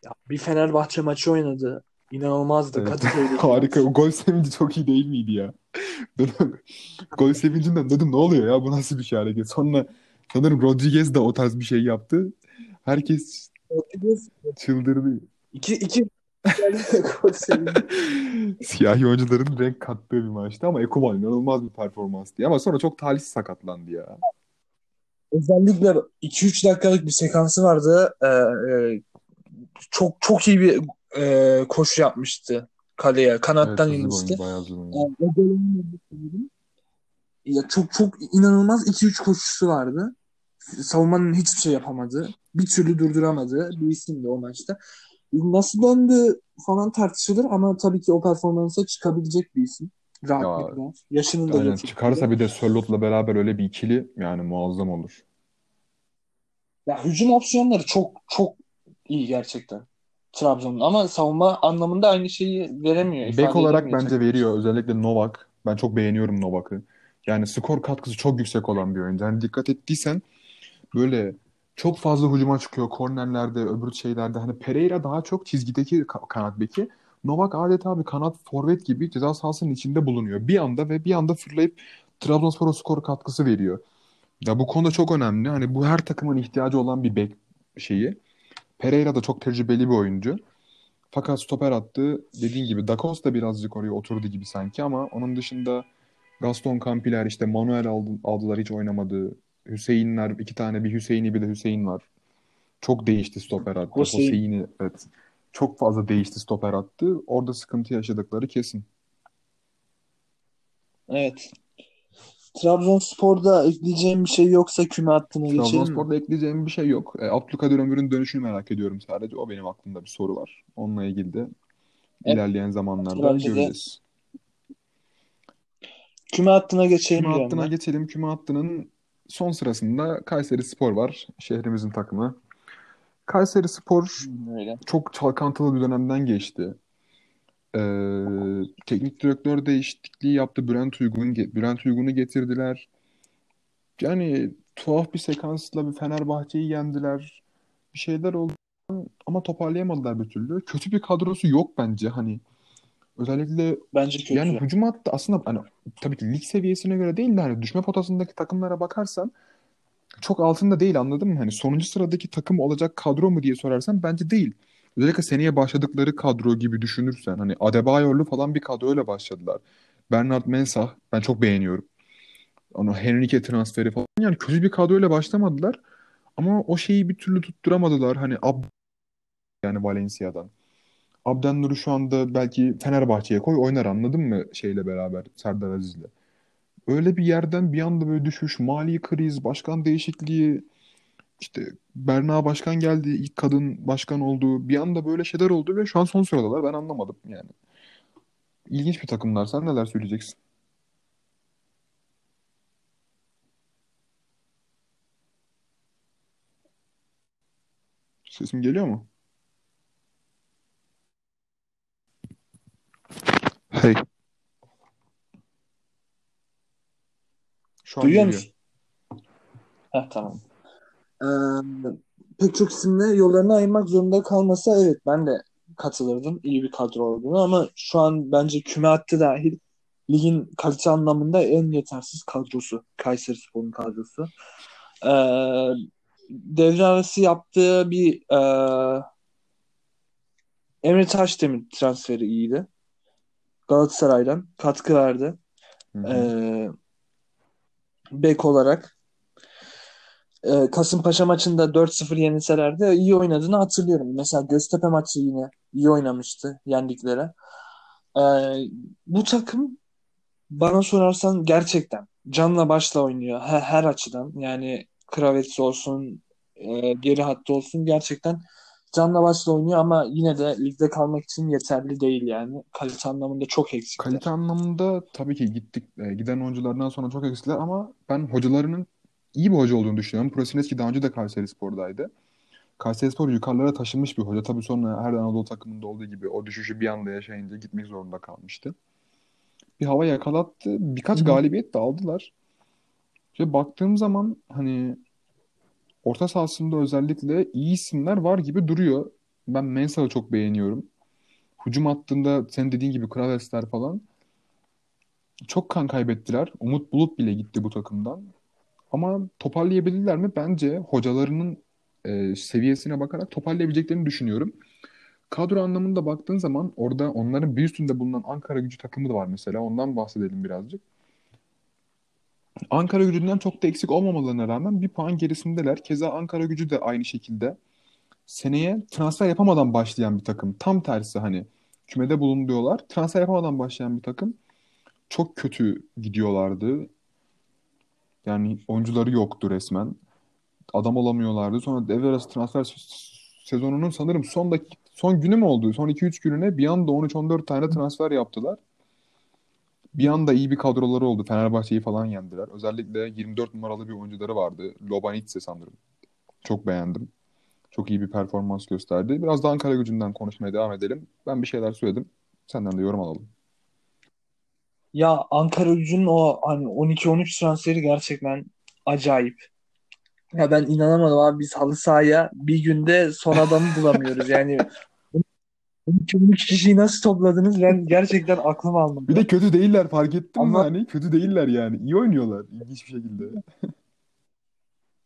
Ya, bir Fenerbahçe maçı oynadı. İnanılmazdı Evet. Harika. maç. Gol sevinci çok iyi değil miydi ya? Gol sevincinden dedim ne oluyor ya? Bu nasıl bir şey hareket? Sonra sanırım Rodriguez de o tarz bir şey yaptı. Herkes Rodriguez çıldırdı. iki, iki. Siyahi oyuncuların renk kattığı bir maçtı ama Ekuban inanılmaz bir performanstı. Ama sonra çok talihsiz sakatlandı ya. Özellikle 2-3 dakikalık bir sekansı vardı. Ee, e, çok çok iyi bir e, koşu yapmıştı kaleye. Evet Kanattan bir inmişti. Yani yediği ya çok çok inanılmaz 2-3 koşusu vardı. Savunmanın hiçbir şey yapamadığı, bir türlü durduramadığı bir isimdi o maçta. Nasıl döndü falan tartışılır ama tabii ki o performansa çıkabilecek bir isim. Rahatlıkla. Yaşının da Aynen getirdiği. çıkarsa bir de Sörloth'la beraber öyle bir ikili yani muazzam olur. Ya hücum opsiyonları çok çok iyi gerçekten. Trabzon'un ama savunma anlamında aynı şeyi veremiyor. Bek olarak bence veriyor. Özellikle Novak. Ben çok beğeniyorum Novak'ı. Yani skor katkısı çok yüksek olan bir oyuncu. Yani dikkat ettiysen böyle çok fazla hücuma çıkıyor. Kornerlerde, öbür şeylerde. Hani Pereira daha çok çizgideki ka- kanat beki. Novak adeta bir kanat forvet gibi ceza sahasının içinde bulunuyor. Bir anda ve bir anda fırlayıp Trabzonspor'a skor katkısı veriyor. Ya bu konuda çok önemli. Hani bu her takımın ihtiyacı olan bir bek şeyi. Pereira da çok tecrübeli bir oyuncu. Fakat stoper attı. Dediğin gibi Da Costa birazcık oraya oturdu gibi sanki ama onun dışında Gaston Campiler işte Manuel aldı, aldılar hiç oynamadı. Hüseyinler iki tane bir Hüseyin'i bir de Hüseyin var. Çok değişti stoper attı. Hüseyin. Hüseyin'i evet. Çok fazla değişti stoper attı. Orada sıkıntı yaşadıkları kesin. Evet. Trabzonspor'da ekleyeceğim bir şey yoksa küme hattına geçelim mi? Trabzonspor'da ekleyeceğim bir şey yok. E, Abdülkadir Ömür'ün dönüşünü merak ediyorum sadece. O benim aklımda bir soru var. Onunla ilgili de Evet. ilerleyen zamanlarda Bence de. göreceğiz. Küme hattına geçelim Küme hattına ben. geçelim. Küme hattının son sırasında Kayseri Spor var. Şehrimizin takımı. Kayseri Spor Hmm, Öyle. çok çalkantılı bir dönemden geçti. Ee, teknik direktör değişikliği yaptı. Bülent Uygun, Bülent Uygun'u getirdiler. Yani tuhaf bir sekansla bir Fenerbahçe'yi yendiler. Bir şeyler oldu ama toparlayamadılar bir türlü. Kötü bir kadrosu yok bence hani. Özellikle Bence yani kötü. hücum hattı aslında hani tabii ki lig seviyesine göre değil de hani düşme potasındaki takımlara bakarsan çok altında değil anladın mı? Hani sonuncu sıradaki takım olacak kadro mu diye sorarsan bence değil. Özellikle seneye başladıkları kadro gibi düşünürsen hani Adebayor'lu falan bir kadroyla başladılar. Bernard Mensah ben çok beğeniyorum. Onu Henrique transferi falan yani kötü bir kadroyla başlamadılar. Ama o şeyi bir türlü tutturamadılar. Hani Ab yani Valencia'dan. Abden şu anda belki Fenerbahçe'ye koy oynar anladın mı şeyle beraber Serdar Aziz'le. Öyle bir yerden bir anda böyle düşüş, mali kriz, başkan değişikliği, işte Berna başkan geldi, ilk kadın başkan oldu. Bir anda böyle şeyler oldu ve şu an son sıradalar. Ben anlamadım yani. İlginç bir takımlar. Sen neler söyleyeceksin? Sesim geliyor mu? Hey. Şu Duyuyor musun? Heh, tamam. Ee, pek çok isimle yollarını ayırmak zorunda kalmasa evet ben de katılırdım iyi bir kadro olduğunu ama şu an bence küme hattı dahil ligin kalite anlamında en yetersiz kadrosu Kayserispor'un kadrosu. Ee, devre arası yaptığı bir e, Emre Taşdemir transferi iyiydi. Galatasaray'dan katkı verdi. Hı hı. Ee, bek olarak. Ee, Kasımpaşa maçında 4-0 yenilseler de iyi oynadığını hatırlıyorum. Mesela Göztepe maçı yine iyi oynamıştı yendiklere. Ee, bu takım bana sorarsan gerçekten canla başla oynuyor her, her açıdan. Yani Kravetz olsun, e, geri hattı olsun gerçekten canla başla oynuyor ama yine de ligde kalmak için yeterli değil yani. Kalite anlamında çok eksikler. Kalite anlamında tabii ki gittik e, giden oyunculardan sonra çok eksikler ama ben hocalarının iyi bir hoca olduğunu düşünüyorum. Prosineski daha önce de Kayserispor'daydı. Kayserispor yukarılara taşınmış bir hoca. Tabii sonra her Anadolu takımında olduğu gibi o düşüşü bir anda yaşayınca gitmek zorunda kalmıştı. Bir hava yakalattı. Birkaç Hı hı. galibiyet de aldılar. Ve baktığım zaman hani orta sahasında özellikle iyi isimler var gibi duruyor. Ben Mensah'ı çok beğeniyorum. Hücum hattında senin dediğin gibi Kravetsler falan çok kan kaybettiler. Umut Bulut bile gitti bu takımdan. Ama toparlayabilirler mi? Bence hocalarının e, seviyesine bakarak toparlayabileceklerini düşünüyorum. Kadro anlamında baktığın zaman orada onların bir üstünde bulunan Ankara Gücü takımı da var mesela. Ondan bahsedelim birazcık. Ankara Gücü'nden çok da eksik olmamalarına rağmen bir puan gerisindeler. Keza Ankara Gücü de aynı şekilde seneye transfer yapamadan başlayan bir takım. Tam tersi hani kümede bulunduyorlar. Transfer yapamadan başlayan bir takım. Çok kötü gidiyorlardı. Yani oyuncuları yoktu resmen. Adam olamıyorlardı. Sonra devre transfer sezonunun sanırım son dakika, son günü mü oldu? Son 2-3 gününe bir anda 13-14 tane transfer yaptılar. Bir anda iyi bir kadroları oldu. Fenerbahçe'yi falan yendiler. Özellikle 24 numaralı bir oyuncuları vardı. Lobanitse sanırım. Çok beğendim. Çok iyi bir performans gösterdi. Biraz da Ankara gücünden konuşmaya devam edelim. Ben bir şeyler söyledim. Senden de yorum alalım. Ya Ankara Gücü'nün o hani 12-13 transferi gerçekten acayip. Ya ben inanamadım abi biz halı sahaya bir günde son adamı bulamıyoruz. Yani 12-13 kişiyi nasıl topladınız? Ben gerçekten aklım Bir almadı. de kötü değiller fark ettin mi Ama hani? Kötü değiller yani. İyi oynuyorlar ilginç bir şekilde.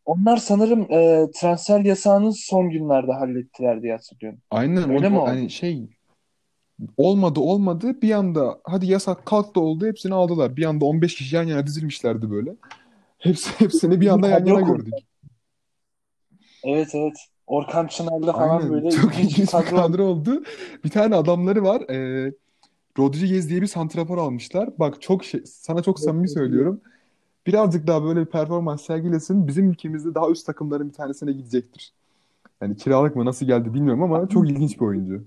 onlar sanırım e, transfer yasağını son günlerde hallettiler diye hatırlıyorum. Aynen Öyle o, mi oldu? hani şey olmadı olmadı bir anda hadi yasak kalktı oldu hepsini aldılar. Bir anda 15 kişi yan yana dizilmişlerdi böyle. Hepsi, hepsini bir Bir anda yan yana gördük. Evet evet. Orkan Çınar'da falan Aynen. böyle çok ilginç bir kadro. oldu. Bir tane adamları var. E, Rodriguez diye bir santrafor almışlar. Bak çok şey, sana çok samimi söylüyorum. Birazcık daha böyle bir performans sergilesin. Bizim ülkemizde daha üst takımların bir tanesine gidecektir. Yani kiralık mı nasıl geldi bilmiyorum ama çok ilginç bir oyuncu.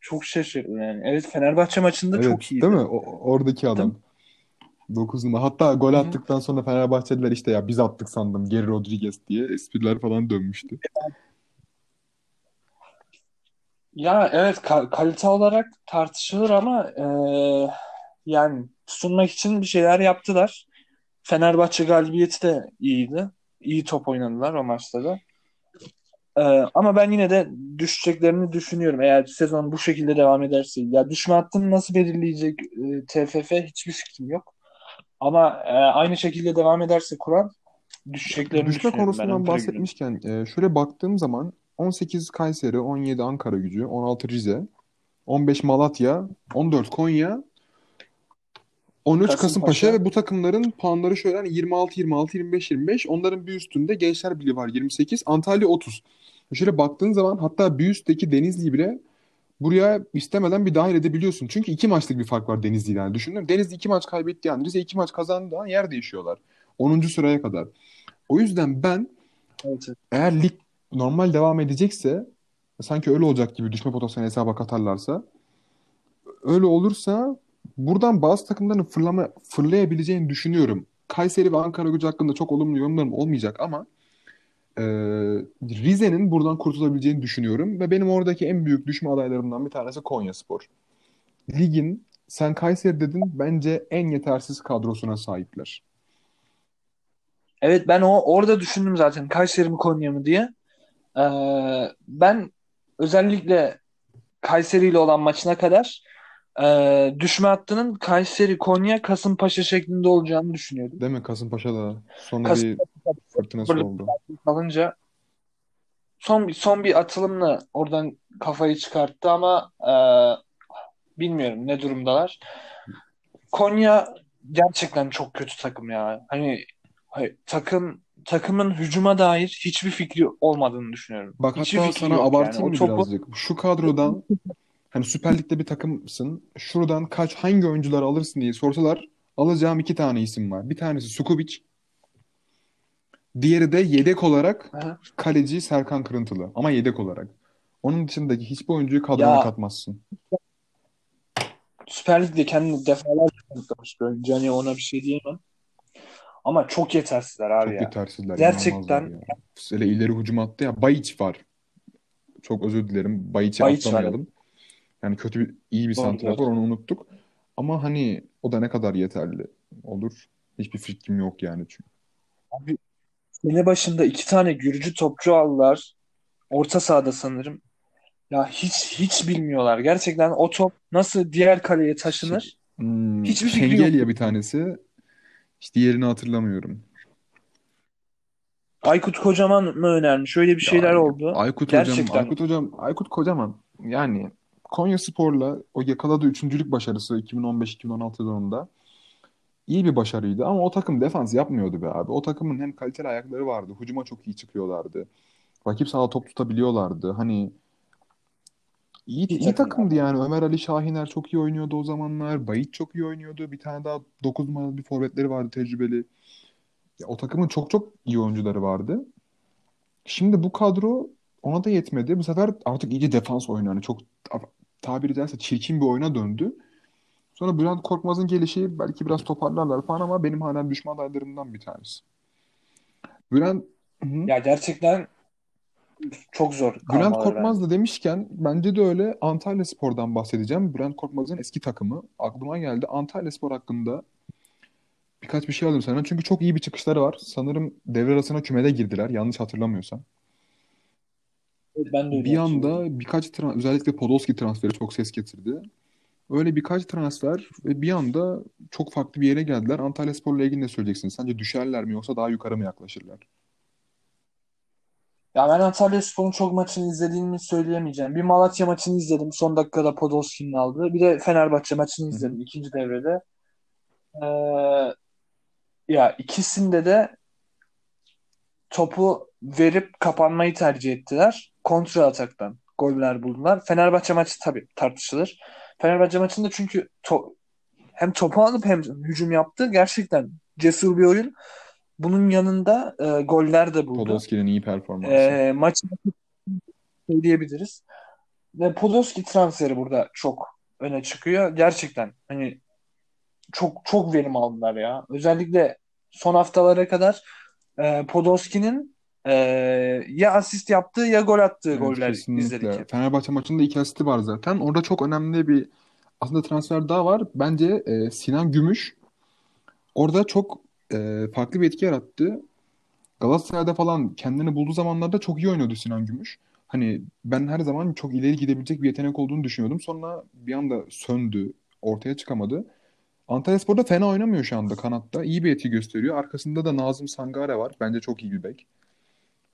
Çok şaşırdım yani. Evet Fenerbahçe maçında evet, çok iyiydi. Değil mi? O, oradaki adam. Değil? 9'unda. Hatta gol Hı-hı. attıktan sonra Fenerbahçeliler işte ya biz attık sandım Geri Rodriguez diye espriler falan dönmüştü. Ya evet ka- kalite olarak tartışılır ama e, yani tutunmak için bir şeyler yaptılar. Fenerbahçe galibiyeti de iyiydi. İyi top oynadılar o maçta da. Ee, ama ben yine de düşeceklerini düşünüyorum. Eğer sezon bu şekilde devam ederse. Ya düşme hattını nasıl belirleyecek e, TFF hiçbir fikrim yok. Ama e, aynı şekilde devam ederse Kur'an düşeceklerini Düşme konusundan bahsetmişken e, şöyle baktığım zaman 18 Kayseri, 17 Ankara Gücü, 16 Rize, 15 Malatya, 14 Konya, 13 Kasımpaşa Kasımpaşa. ve bu takımların puanları şöyle hani 26 26 25 25 onların bir üstünde Gençler Birliği var 28 Antalya 30. Şöyle baktığın zaman hatta bir üstteki Denizli bile buraya istemeden bir dahil edebiliyorsun. Çünkü iki maçlık bir fark var Denizli ile. Yani düşünün Denizli iki maç kaybetti yani Rize iki maç kazandığı an yer değişiyorlar. 10. sıraya kadar. O yüzden ben Evet, eğer lig normal devam edecekse sanki öyle olacak gibi düşme potansiyeli hesaba katarlarsa öyle olursa buradan bazı takımların fırlama, fırlayabileceğini düşünüyorum. Kayseri ve Ankara Gücü hakkında çok olumlu yorumlarım olmayacak ama e, Rize'nin buradan kurtulabileceğini düşünüyorum ve benim oradaki en büyük düşme adaylarımdan bir tanesi Konyaspor. Ligin sen Kayseri dedin bence en yetersiz kadrosuna sahipler. Evet ben o orada düşündüm zaten Kayseri mi Konya mı diye. Ee, ben özellikle Kayseri ile olan maçına kadar e, düşme hattının Kayseri, Konya, Kasımpaşa şeklinde olacağını düşünüyordum. Değil mi? Kasımpaşa da sonra bir Kasımpaşa fırtınası böyle oldu. kalınca son son bir atılımla oradan kafayı çıkarttı ama e, bilmiyorum ne durumdalar. Konya gerçekten çok kötü takım ya. Hani takım takımın hücuma dair hiçbir fikri olmadığını düşünüyorum. Bak Hiçbir hatta sana yani. abartayım O mı birazcık? Şu kadrodan hani Süper Lig'de bir takımsın. Şuradan kaç hangi oyuncuları alırsın diye sorsalar alacağım iki tane isim var. Bir tanesi Sukubic. Diğeri de yedek olarak Aha. kaleci Serkan Kırıntılı. Ama yedek olarak. Onun dışındaki hiçbir oyuncuyu kadrona ya katmazsın. Süper Lig'de kendini defalarca kanıtlamış bir oyuncu. Hani ona bir şey diyemem. Ama çok yetersizler abi Çok ya. yetersizler, Gerçekten ya. Hele ileri hücum attı ya. Bayiç var. Çok özür dilerim. Bayiç'i Bayiç var. Yani kötü bir, iyi bir santrafor onu unuttuk. Ama hani o da ne kadar yeterli olur? Hiçbir fikrim yok yani çünkü. Abi, sene başında iki tane Gürcü topçu aldılar. Orta sahada sanırım. Ya hiç hiç bilmiyorlar. Gerçekten o top nasıl diğer kaleye Şey, taşınır? hmm, Hiçbir fikri yok. Şengelya bir tanesi. İşte yerini hatırlamıyorum. Aykut Kocaman mı önermiş? Öyle bir şeyler Ya oldu. Aykut hocam, Gerçekten Aykut hocam, Aykut Kocaman yani Konyaspor'la o yakaladığı üçüncülük başarısı 2015-2016 sezonunda iyi bir başarıydı ama o takım defans yapmıyordu be abi. O takımın hem kaliteli ayakları vardı, hücuma çok iyi çıkıyorlardı. Rakip sahada top tutabiliyorlardı. Hani iyi, iyi iyi takım takımdı ya. yani. Ömer Ali Şahiner çok iyi oynuyordu o zamanlar. Bayit çok iyi oynuyordu. Bir tane daha 9 numaralı bir forvetleri vardı tecrübeli. Ya, o takımın çok çok iyi oyuncuları vardı. Şimdi bu kadro ona da yetmedi. Bu sefer artık iyice defans oyunu. Hani çok tabiri caizse çirkin bir oyuna döndü. Sonra Bülent Korkmaz'ın gelişi belki biraz toparlarlar falan ama benim hala düşman adaylarımdan bir tanesi. Bülent Hı hı. Ya gerçekten çok zor Bülent Korkmaz da demişken bence de öyle Antalyaspor'dan bahsedeceğim. Bülent Korkmaz'ın eski takımı aklıma geldi. Antalyaspor hakkında birkaç bir şey alayım sana. Çünkü çok iyi bir çıkışları var. Sanırım devre arasına kümede girdiler. Yanlış hatırlamıyorsam. Evet, Ben de öyle Bir anda birkaç tra- özellikle Podolski transferi çok ses getirdi. Öyle birkaç transfer ve bir anda çok farklı bir yere geldiler. Antalyaspor'la ilgili ne söyleyeceksin? Sence düşerler mi yoksa daha yukarı mı yaklaşırlar? Ya ben Antalyaspor'un çok maçını izlediğimi söyleyemeyeceğim. Bir Malatya maçını izledim. Son dakikada Podolski'nin aldığı. Bir de Fenerbahçe maçını izledim ikinci devrede. Ee, ya ikisinde de topu verip kapanmayı tercih ettiler. Kontra ataktan goller buldular. Fenerbahçe maçı tabii tartışılır. Fenerbahçe maçında çünkü to- hem topu alıp hem hücum yaptı. Gerçekten cesur bir oyun. Bunun yanında e, goller de buldu. Podolski'nin iyi performansı. E, maçı söyleyebiliriz. Ve Podolski transferi burada çok öne çıkıyor. Gerçekten hani çok çok verim aldılar ya. Özellikle son haftalara kadar e, Podolski'nin e, ya asist yaptığı ya gol attığı Evet goller izledik kesinlikle. hep. Fenerbahçe maçında iki asisti var zaten. Orada çok önemli bir aslında transfer daha var. Bence e, Sinan Gümüş orada çok e, farklı bir etki yarattı. Galatasaray'da falan kendini bulduğu zamanlarda çok iyi oynuyordu Sinan Gümüş. Hani ben her zaman çok ileri gidebilecek bir yetenek olduğunu düşünüyordum. Sonra bir anda söndü, ortaya çıkamadı. Antalyaspor'da fena oynamıyor şu anda kanatta. İyi bir etki gösteriyor. Arkasında da Nazım Sangare var. Bence çok iyi bir bek.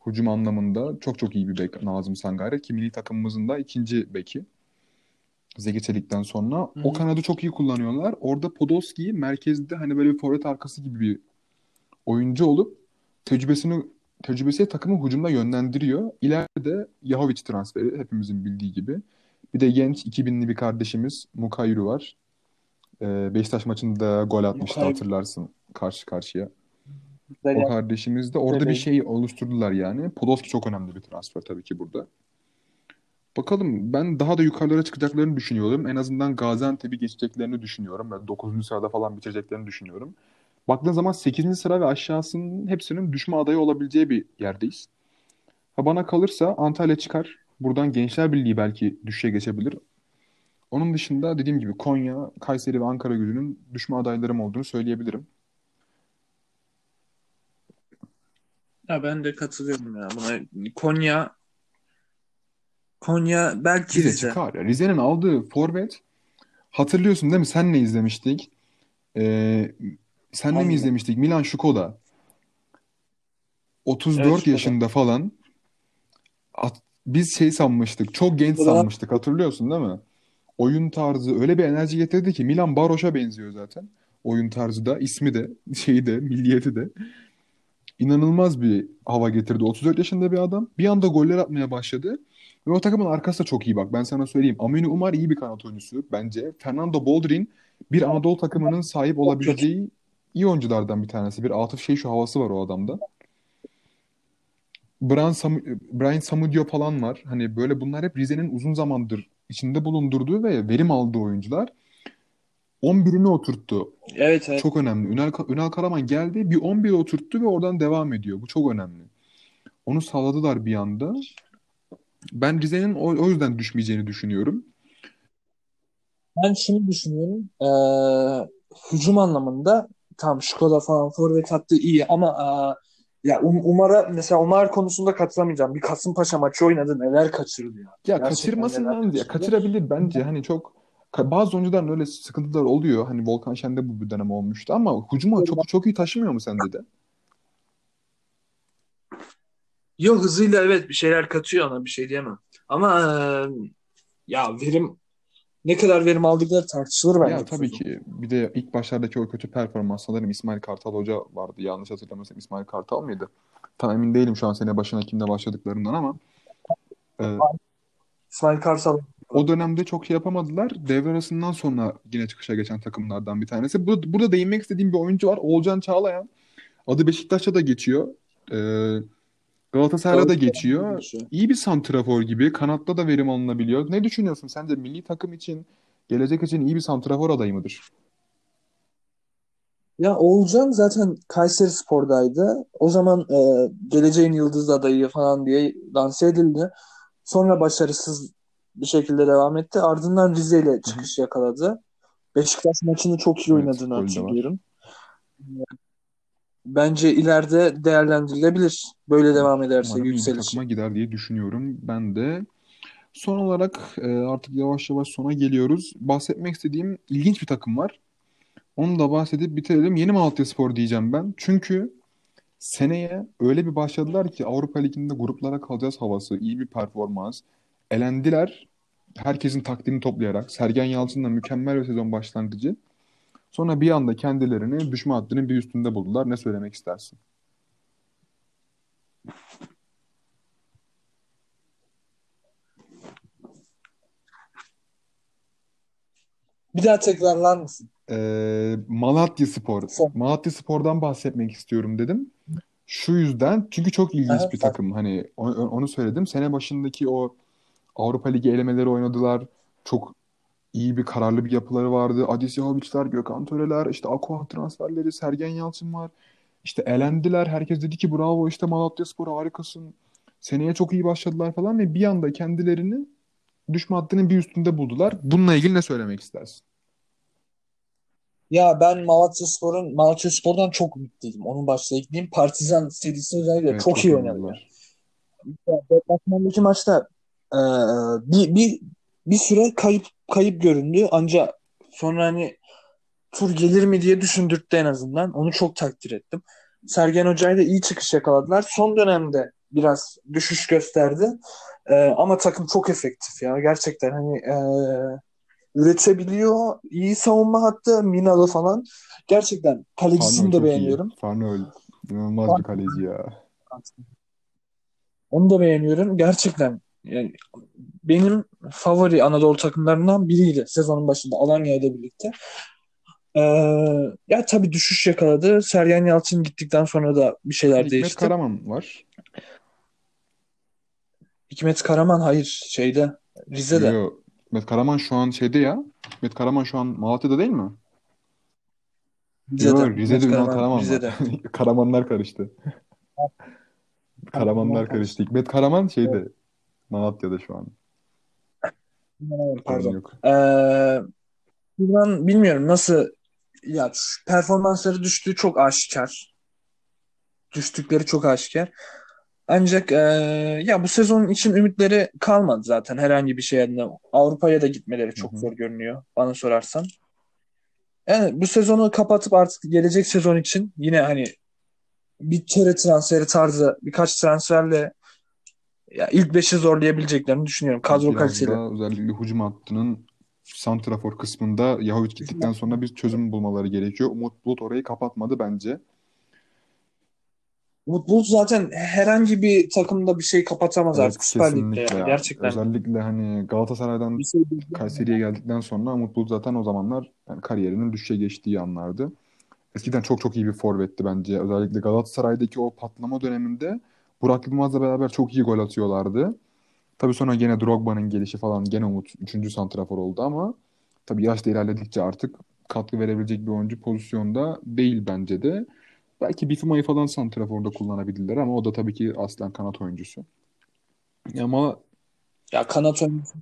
Hücum anlamında çok çok iyi bir bek Nazım Sangare ki milli takımımızın da ikinci beki. Zeki Çelik'ten sonra. Hı O kanadı çok iyi kullanıyorlar. Orada Podolski'yi merkezde hani böyle bir forvet arkası gibi bir oyuncu olup tecrübesini tecrübesiyle takımı hücumda yönlendiriyor. İleride Yahovic transferi hepimizin bildiği gibi. Bir de genç 2000'li bir kardeşimiz Mukayru var. Ee, Beşiktaş maçında gol atmıştı Mukayru. hatırlarsın karşı karşıya. O kardeşimiz de orada bir şey oluşturdular yani. Podolski çok önemli bir transfer tabii ki burada. Bakalım ben daha da yukarılara çıkacaklarını düşünüyorum. En azından Gaziantep'i geçeceklerini düşünüyorum. Böyle 9. sırada falan bitireceklerini düşünüyorum. Baktığın zaman 8. sıra ve aşağısının hepsinin düşme adayı olabileceği bir yerdeyiz. Ha bana kalırsa Antalya çıkar. Buradan Gençler Birliği belki düşüşe geçebilir. Onun dışında dediğim gibi Konya, Kayseri ve Ankara Gücü'nün düşme adaylarım olduğunu söyleyebilirim. Ya ben de katılıyorum ya buna. Konya Konya belki Rize Rize. çıkar ya. Rize'nin aldığı forvet hatırlıyorsun değil mi? Senle izlemiştik. Ee, senle mi Aynen. izlemiştik? Milan Škoda. 34 Evet Şkoda. yaşında falan. At- biz şey sanmıştık. Çok genç Şkoda sanmıştık. Hatırlıyorsun değil mi? Oyun tarzı öyle bir enerji getirdi ki Milan Baroş'a benziyor zaten. Oyun tarzı da, ismi de, şeyi de, milliyeti de. İnanılmaz bir hava getirdi. 34 yaşında bir adam. Bir anda goller atmaya başladı. Ve o takımın arkası da çok iyi bak. Ben sana söyleyeyim. Aminu Umar iyi bir kanat oyuncusu bence. Fernando Boldrin bir Anadolu takımının sahip olabileceği iyi oyunculardan bir tanesi. Bir Atıf şey şu havası var o adamda. Brian, Sam Brian Samudio falan var. Hani böyle bunlar hep Rize'nin uzun zamandır içinde bulundurduğu ve verim aldığı oyuncular. 11'ini oturttu. Evet evet. Çok önemli. Ünal, Ünal Karaman geldi, bir 11'i oturttu ve oradan devam ediyor. Bu çok önemli. Onu sağladılar bir anda. Ben Rize'nin o, o yüzden düşmeyeceğini düşünüyorum. Ben şunu düşünüyorum. Ee, hücum anlamında tam Şkoda falan forvet hattı iyi ama aa, ya Um- Umar'a mesela Umar konusunda katılamayacağım. Bir Kasımpaşa maçı oynadı neler kaçırdı ya. Ya Gerçekten ya kaçırdı. kaçırabilir bence. Hani çok bazı oyuncuların öyle sıkıntılar oluyor. Hani Volkan Şen'de bu bir dönem olmuştu ama hücuma çok çok iyi taşımıyor mu sende de? Yo hızıyla evet bir şeyler katıyor ona bir şey diyemem. Ama ya verim ne kadar verim aldıkları tartışılır bence Ya tabii ki bir de ilk başlardaki o kötü performans sanırım İsmail Kartal Hoca vardı. Yanlış hatırlamıyorsam İsmail Kartal mıydı? Tam emin değilim şu an sene başına kimle başladıklarından ama e, İsmail Karsal o dönemde çok şey yapamadılar. Devre arasından sonra yine çıkışa geçen takımlardan bir tanesi. Burada, burada değinmek istediğim bir oyuncu var. Oğulcan Çağlayan. Adı Beşiktaş'a da geçiyor. E, Galatasaray'da da geçiyor. İyi bir santrafor gibi. Kanatta da verim alınabiliyor. Ne düşünüyorsun? Sence milli takım için, gelecek için iyi bir santrafor adayı mıdır? Ya Oğulcan zaten Kayserispor'daydı. O zaman e, geleceğin yıldız adayı falan diye lanse edildi. Sonra başarısız bir şekilde devam etti. Ardından Rize ile çıkış yakaladı. Beşiktaş maçını çok iyi Evet, oynadığını hatırlıyorum. Bence ileride değerlendirilebilir. Böyle devam ederse Umarım takıma gider diye düşünüyorum ben de. Son olarak e, artık yavaş yavaş sona geliyoruz. Bahsetmek istediğim ilginç bir takım var. Onu da bahsedip bitirelim. Yeni Malatyaspor diyeceğim ben. Çünkü seneye öyle bir başladılar ki Avrupa Ligi'nde gruplara kalacağız havası, iyi bir performans. Elendiler. Herkesin takdirini toplayarak. Sergen Yalçın'la mükemmel bir sezon başlangıcı. Sonra bir anda kendilerini düşme hattının bir üstünde buldular. Ne söylemek istersin? Bir daha tekrarlar mısın? Ee, Malatyaspor. Son. Malatyaspor'dan bahsetmek istiyorum dedim. Şu yüzden çünkü çok ilginç Aha, bir takım. Hani o- onu söyledim. Sene başındaki o Avrupa Ligi elemeleri oynadılar. Çok iyi bir kararlı bir yapıları vardı. Adis Yahovic'ler, Gökhan Töreler, işte Aqua transferleri, Sergen Yalçın var. İşte elendiler. Herkes dedi ki bravo işte Malatyaspor harikasın. Seneye çok iyi başladılar falan ve bir anda kendilerini düşme hattının bir üstünde buldular. Bununla ilgili ne söylemek istersin? Ya ben Malatyaspor'un Malatyaspor'dan çok ümitliydim. Onun başta ekleyeyim. Partizan serisi özellikle Evet çok çok iyi oynadılar. Deplasmandaki maçta e, bir, bir bir süre kayıp kayıp göründü. Ancak sonra hani tur gelir mi diye düşündürttü en azından. Onu çok takdir ettim. Sergen Hoca'yla da iyi çıkış yakaladılar. Son dönemde biraz düşüş gösterdi. E, ama takım çok efektif ya. Gerçekten hani e, üretebiliyor. İyi savunma hattı. Minalı falan. Gerçekten Farnol kalecisini de çok iyi. beğeniyorum. Farnol inanılmaz bir kaleci ya. Onu da beğeniyorum. Gerçekten yani benim favori Anadolu takımlarından biriydi sezonun başında Alanya ile birlikte. Ee, ya tabii düşüş yakaladı. Sergen Yalçın gittikten sonra da bir şeyler Hikmet değişti. Karaman var. Hikmet Karaman hayır şeyde Rize'de. yo. Hikmet Karaman şu an şeyde ya. Hikmet Karaman şu an Malatya'da değil mi? Rize'de. Yo, Rize'de Hikmet Ünal Karaman Karaman. Rize'de. Karamanlar karıştı. Karamanlar karıştı. Hikmet Karaman şeyde Malatya'da şu an. Pardon. yok. Ee, buradan bilmiyorum nasıl ya performansları düştüğü çok aşikar. Düştükleri çok aşikar. Ancak e, ya bu sezon için ümitleri kalmadı zaten herhangi bir şey adına. Avrupa'ya da gitmeleri çok hı. zor görünüyor bana sorarsan. Yani bu sezonu kapatıp artık gelecek sezon için yine hani bir kere transferi tarzı birkaç transferle ya ilk beşi zorlayabileceklerini düşünüyorum. Kadro da özellikle hücum hattının santrafor kısmında Yahovic gittikten sonra bir çözüm bulmaları gerekiyor. Umut Bulut orayı kapatmadı bence. Umut Bulut zaten herhangi bir takımda bir şey kapatamaz Evet artık Süper Lig'de ya. Gerçekten Özellikle hani Galatasaray'dan bir şey. Kayseri'ye geldikten sonra Umut Bulut zaten o zamanlar yani kariyerinin düşüşe geçtiği anlardı. Eskiden çok çok iyi bir forvetti bence. Özellikle Galatasaray'daki o patlama döneminde Burak Yılmaz'la beraber çok iyi gol atıyorlardı. Tabii sonra gene Drogba'nın gelişi falan gene Umut 3. santrafor oldu ama tabii yaş da ilerledikçe artık katkı verebilecek bir oyuncu pozisyonda değil bence de. Belki Bifuma'yı falan santraforda kullanabilirler ama o da tabii ki aslen kanat oyuncusu. Ama Ya kanat oyuncusu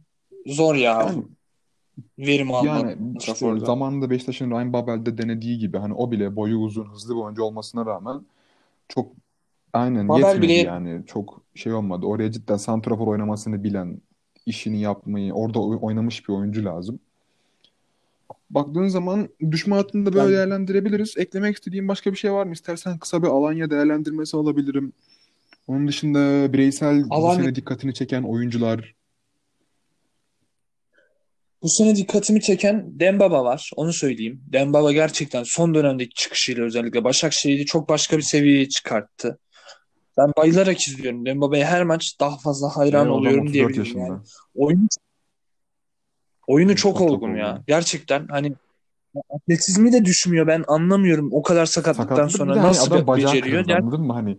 zor ya yani verim almak Yani işte zamanında Beşiktaş'ın Ryan Babel'de denediği gibi hani o bile boyu uzun, hızlı bir oyuncu olmasına rağmen çok aynen Babel yetmedi bile yani. Çok şey olmadı. Oraya cidden santrafor oynamasını bilen, işini yapmayı, orada oy- oynamış bir oyuncu lazım. Baktığın zaman düşme hattını da böyle yani değerlendirebiliriz. Eklemek istediğim başka bir şey var mı? İstersen kısa bir Alanya değerlendirmesi alabilirim. Onun dışında bireysel bu Alanya sene dikkatini çeken oyuncular. bu sene dikkatimi çeken Dembaba var. Onu söyleyeyim. Dembaba gerçekten son dönemdeki çıkışıyla özellikle Başakşehir'i çok başka bir seviyeye çıkarttı. Ben bayılarak izliyorum. Dembaba'ya her maç daha fazla hayran adam oluyorum 34 diyebilirim yani. Oyunu oyunu çok Çok olgun ya. olgun. Gerçekten hani atletizmi de düşmüyor. Ben anlamıyorum o kadar sakatlıktan Sakatlık bir sonra de hani nasıl adam be- bacağı beceriyor. kırıldı anladın mı? Hani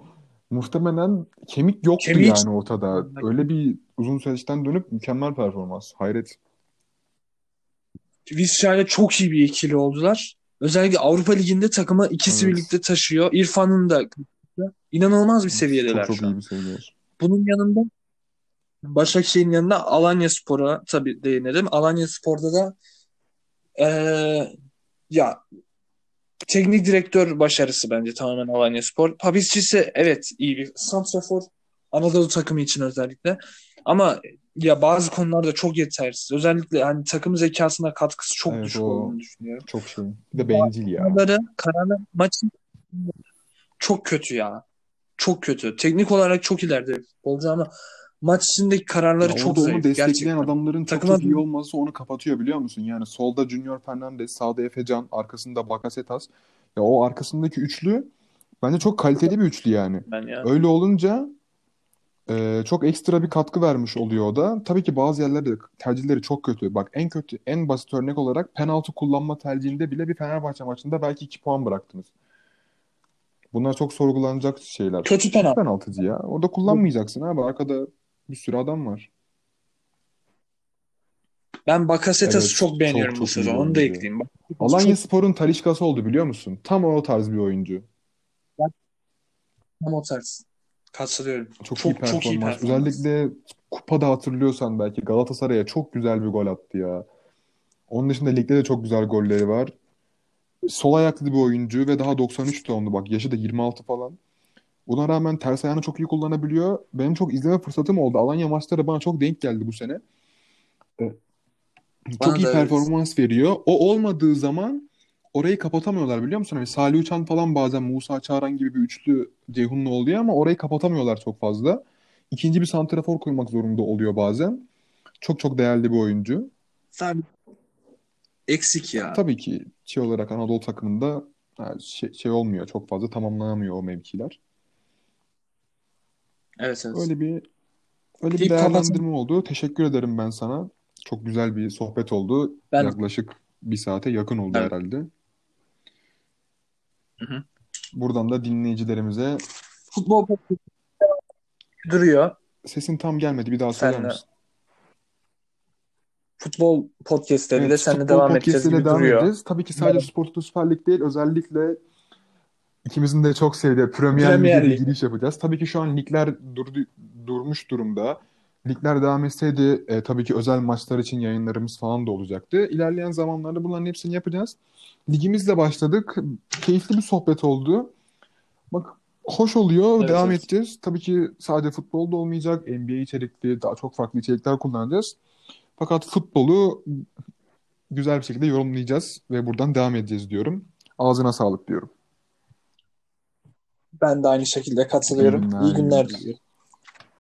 muhtemelen kemik yoktu Kemiği yani ortada. Öyle bir uzun süreçten dönüp mükemmel performans. Hayret. Vizca'yla çok iyi bir ikili oldular. Özellikle Avrupa Ligi'nde takımı ikisi Evet. birlikte taşıyor. İrfan'ın da inanılmaz bir Çok seviyedeler çok şu iyi an. seviyeler. Bunun yanında Başakşehir'in yanında Alanyaspor'a tabii değinelim. Alanyaspor'da da eee, ya teknik direktör başarısı bence tamamen Alanyaspor. Papisçisi evet iyi bir santrafor. Anadolu takımı için özellikle. Ama ya bazı konularda çok yetersiz. Özellikle hani takım zekasına katkısı çok Evet düşük o olduğunu düşünüyorum. çok şey. Bir de bencil ya. Kararları, kararlar maçın çok kötü ya. Çok kötü. Teknik olarak çok ileride futbolcu ama maç içindeki kararları Ya çok orada onu zayıf destekleyen gerçekten. adamların çok Takıma çok iyi olması onu kapatıyor biliyor musun? Yani solda Junior Fernandes, sağda Efecan, arkasında Bakasetas. Ya o arkasındaki üçlü bence çok kaliteli bir üçlü yani. ben ya. Öyle olunca Ee, çok ekstra bir katkı vermiş oluyor o da. Tabii ki bazı yerlerde tercihleri çok kötü. Bak en kötü, en basit örnek olarak penaltı kullanma tercihinde bile bir Fenerbahçe maçında belki 2 puan bıraktınız. Bunlar çok sorgulanacak şeyler. Kötü penaltı. penaltıcı ya. Orada kullanmayacaksın abi. Arkada bir sürü adam var. Ben Bakasetas'ı Evet, çok beğeniyorum çok bu çok sezon. Onu da ekleyeyim. Bakasetas Alanya çok Spor'un Talisca'sı oldu biliyor musun? Tam o tarz bir oyuncu. tam o tarz. Katılıyorum. Çok, iyi Çok çok iyi performans. performans. Özellikle kupada hatırlıyorsan belki Galatasaray'a çok güzel bir gol attı ya. Onun dışında ligde de çok güzel golleri var. Sol ayaklı bir oyuncu ve daha 93 doğumlu bak. Yaşı da 26 falan. Buna rağmen ters ayağını çok iyi kullanabiliyor. Benim çok izleme fırsatım oldu. Alanya maçları bana çok denk geldi bu sene. Ee, Çok Bana iyi evet. performans veriyor. O olmadığı zaman orayı kapatamıyorlar biliyor musun? Hani Salih Uçan falan bazen Musa Çağran gibi bir üçlü Ceyhun'la oluyor ama orayı kapatamıyorlar çok fazla. İkinci bir santrafor koymak zorunda oluyor bazen. Çok çok değerli bir oyuncu. Sadece eksik ya. Tabii ki şey olarak Anadolu takımında şey, şey olmuyor. Çok fazla tamamlanamıyor o mevkiler. Evet evet. Öyle bir öyle bir Deyip kapatalım. değerlendirme oldu. Teşekkür ederim ben sana. Çok güzel bir sohbet oldu. Ben Yaklaşık bir saate yakın oldu Evet. herhalde. Hı hı. Buradan da dinleyicilerimize futbol duruyor. sesin tam gelmedi. Bir daha söyler Senle misin? Futbol podcastleriyle Evet, seninle futbol devam edeceğiz gibi devam duruyor. edeceğiz. Tabii ki sadece Spor Toto Süper Lig değil, özellikle ikimizin de çok sevdiği Premier Premier Lig'e giriş yapacağız. Tabii ki şu an ligler durdu, durmuş durumda. Ligler devam etseydi e, tabii ki özel maçlar için yayınlarımız falan da olacaktı. İlerleyen zamanlarda bunların hepsini yapacağız. Ligimizle başladık. Keyifli bir sohbet oldu. Bak hoş oluyor. Evet Devam evet. edeceğiz. Tabii ki sadece futbolda olmayacak. NBA içerikli, daha çok farklı içerikler kullanacağız. Fakat futbolu güzel bir şekilde yorumlayacağız ve buradan devam edeceğiz diyorum. Ağzına sağlık diyorum. Ben de aynı şekilde katılıyorum. günler, İyi iyi günler günler. diliyorum.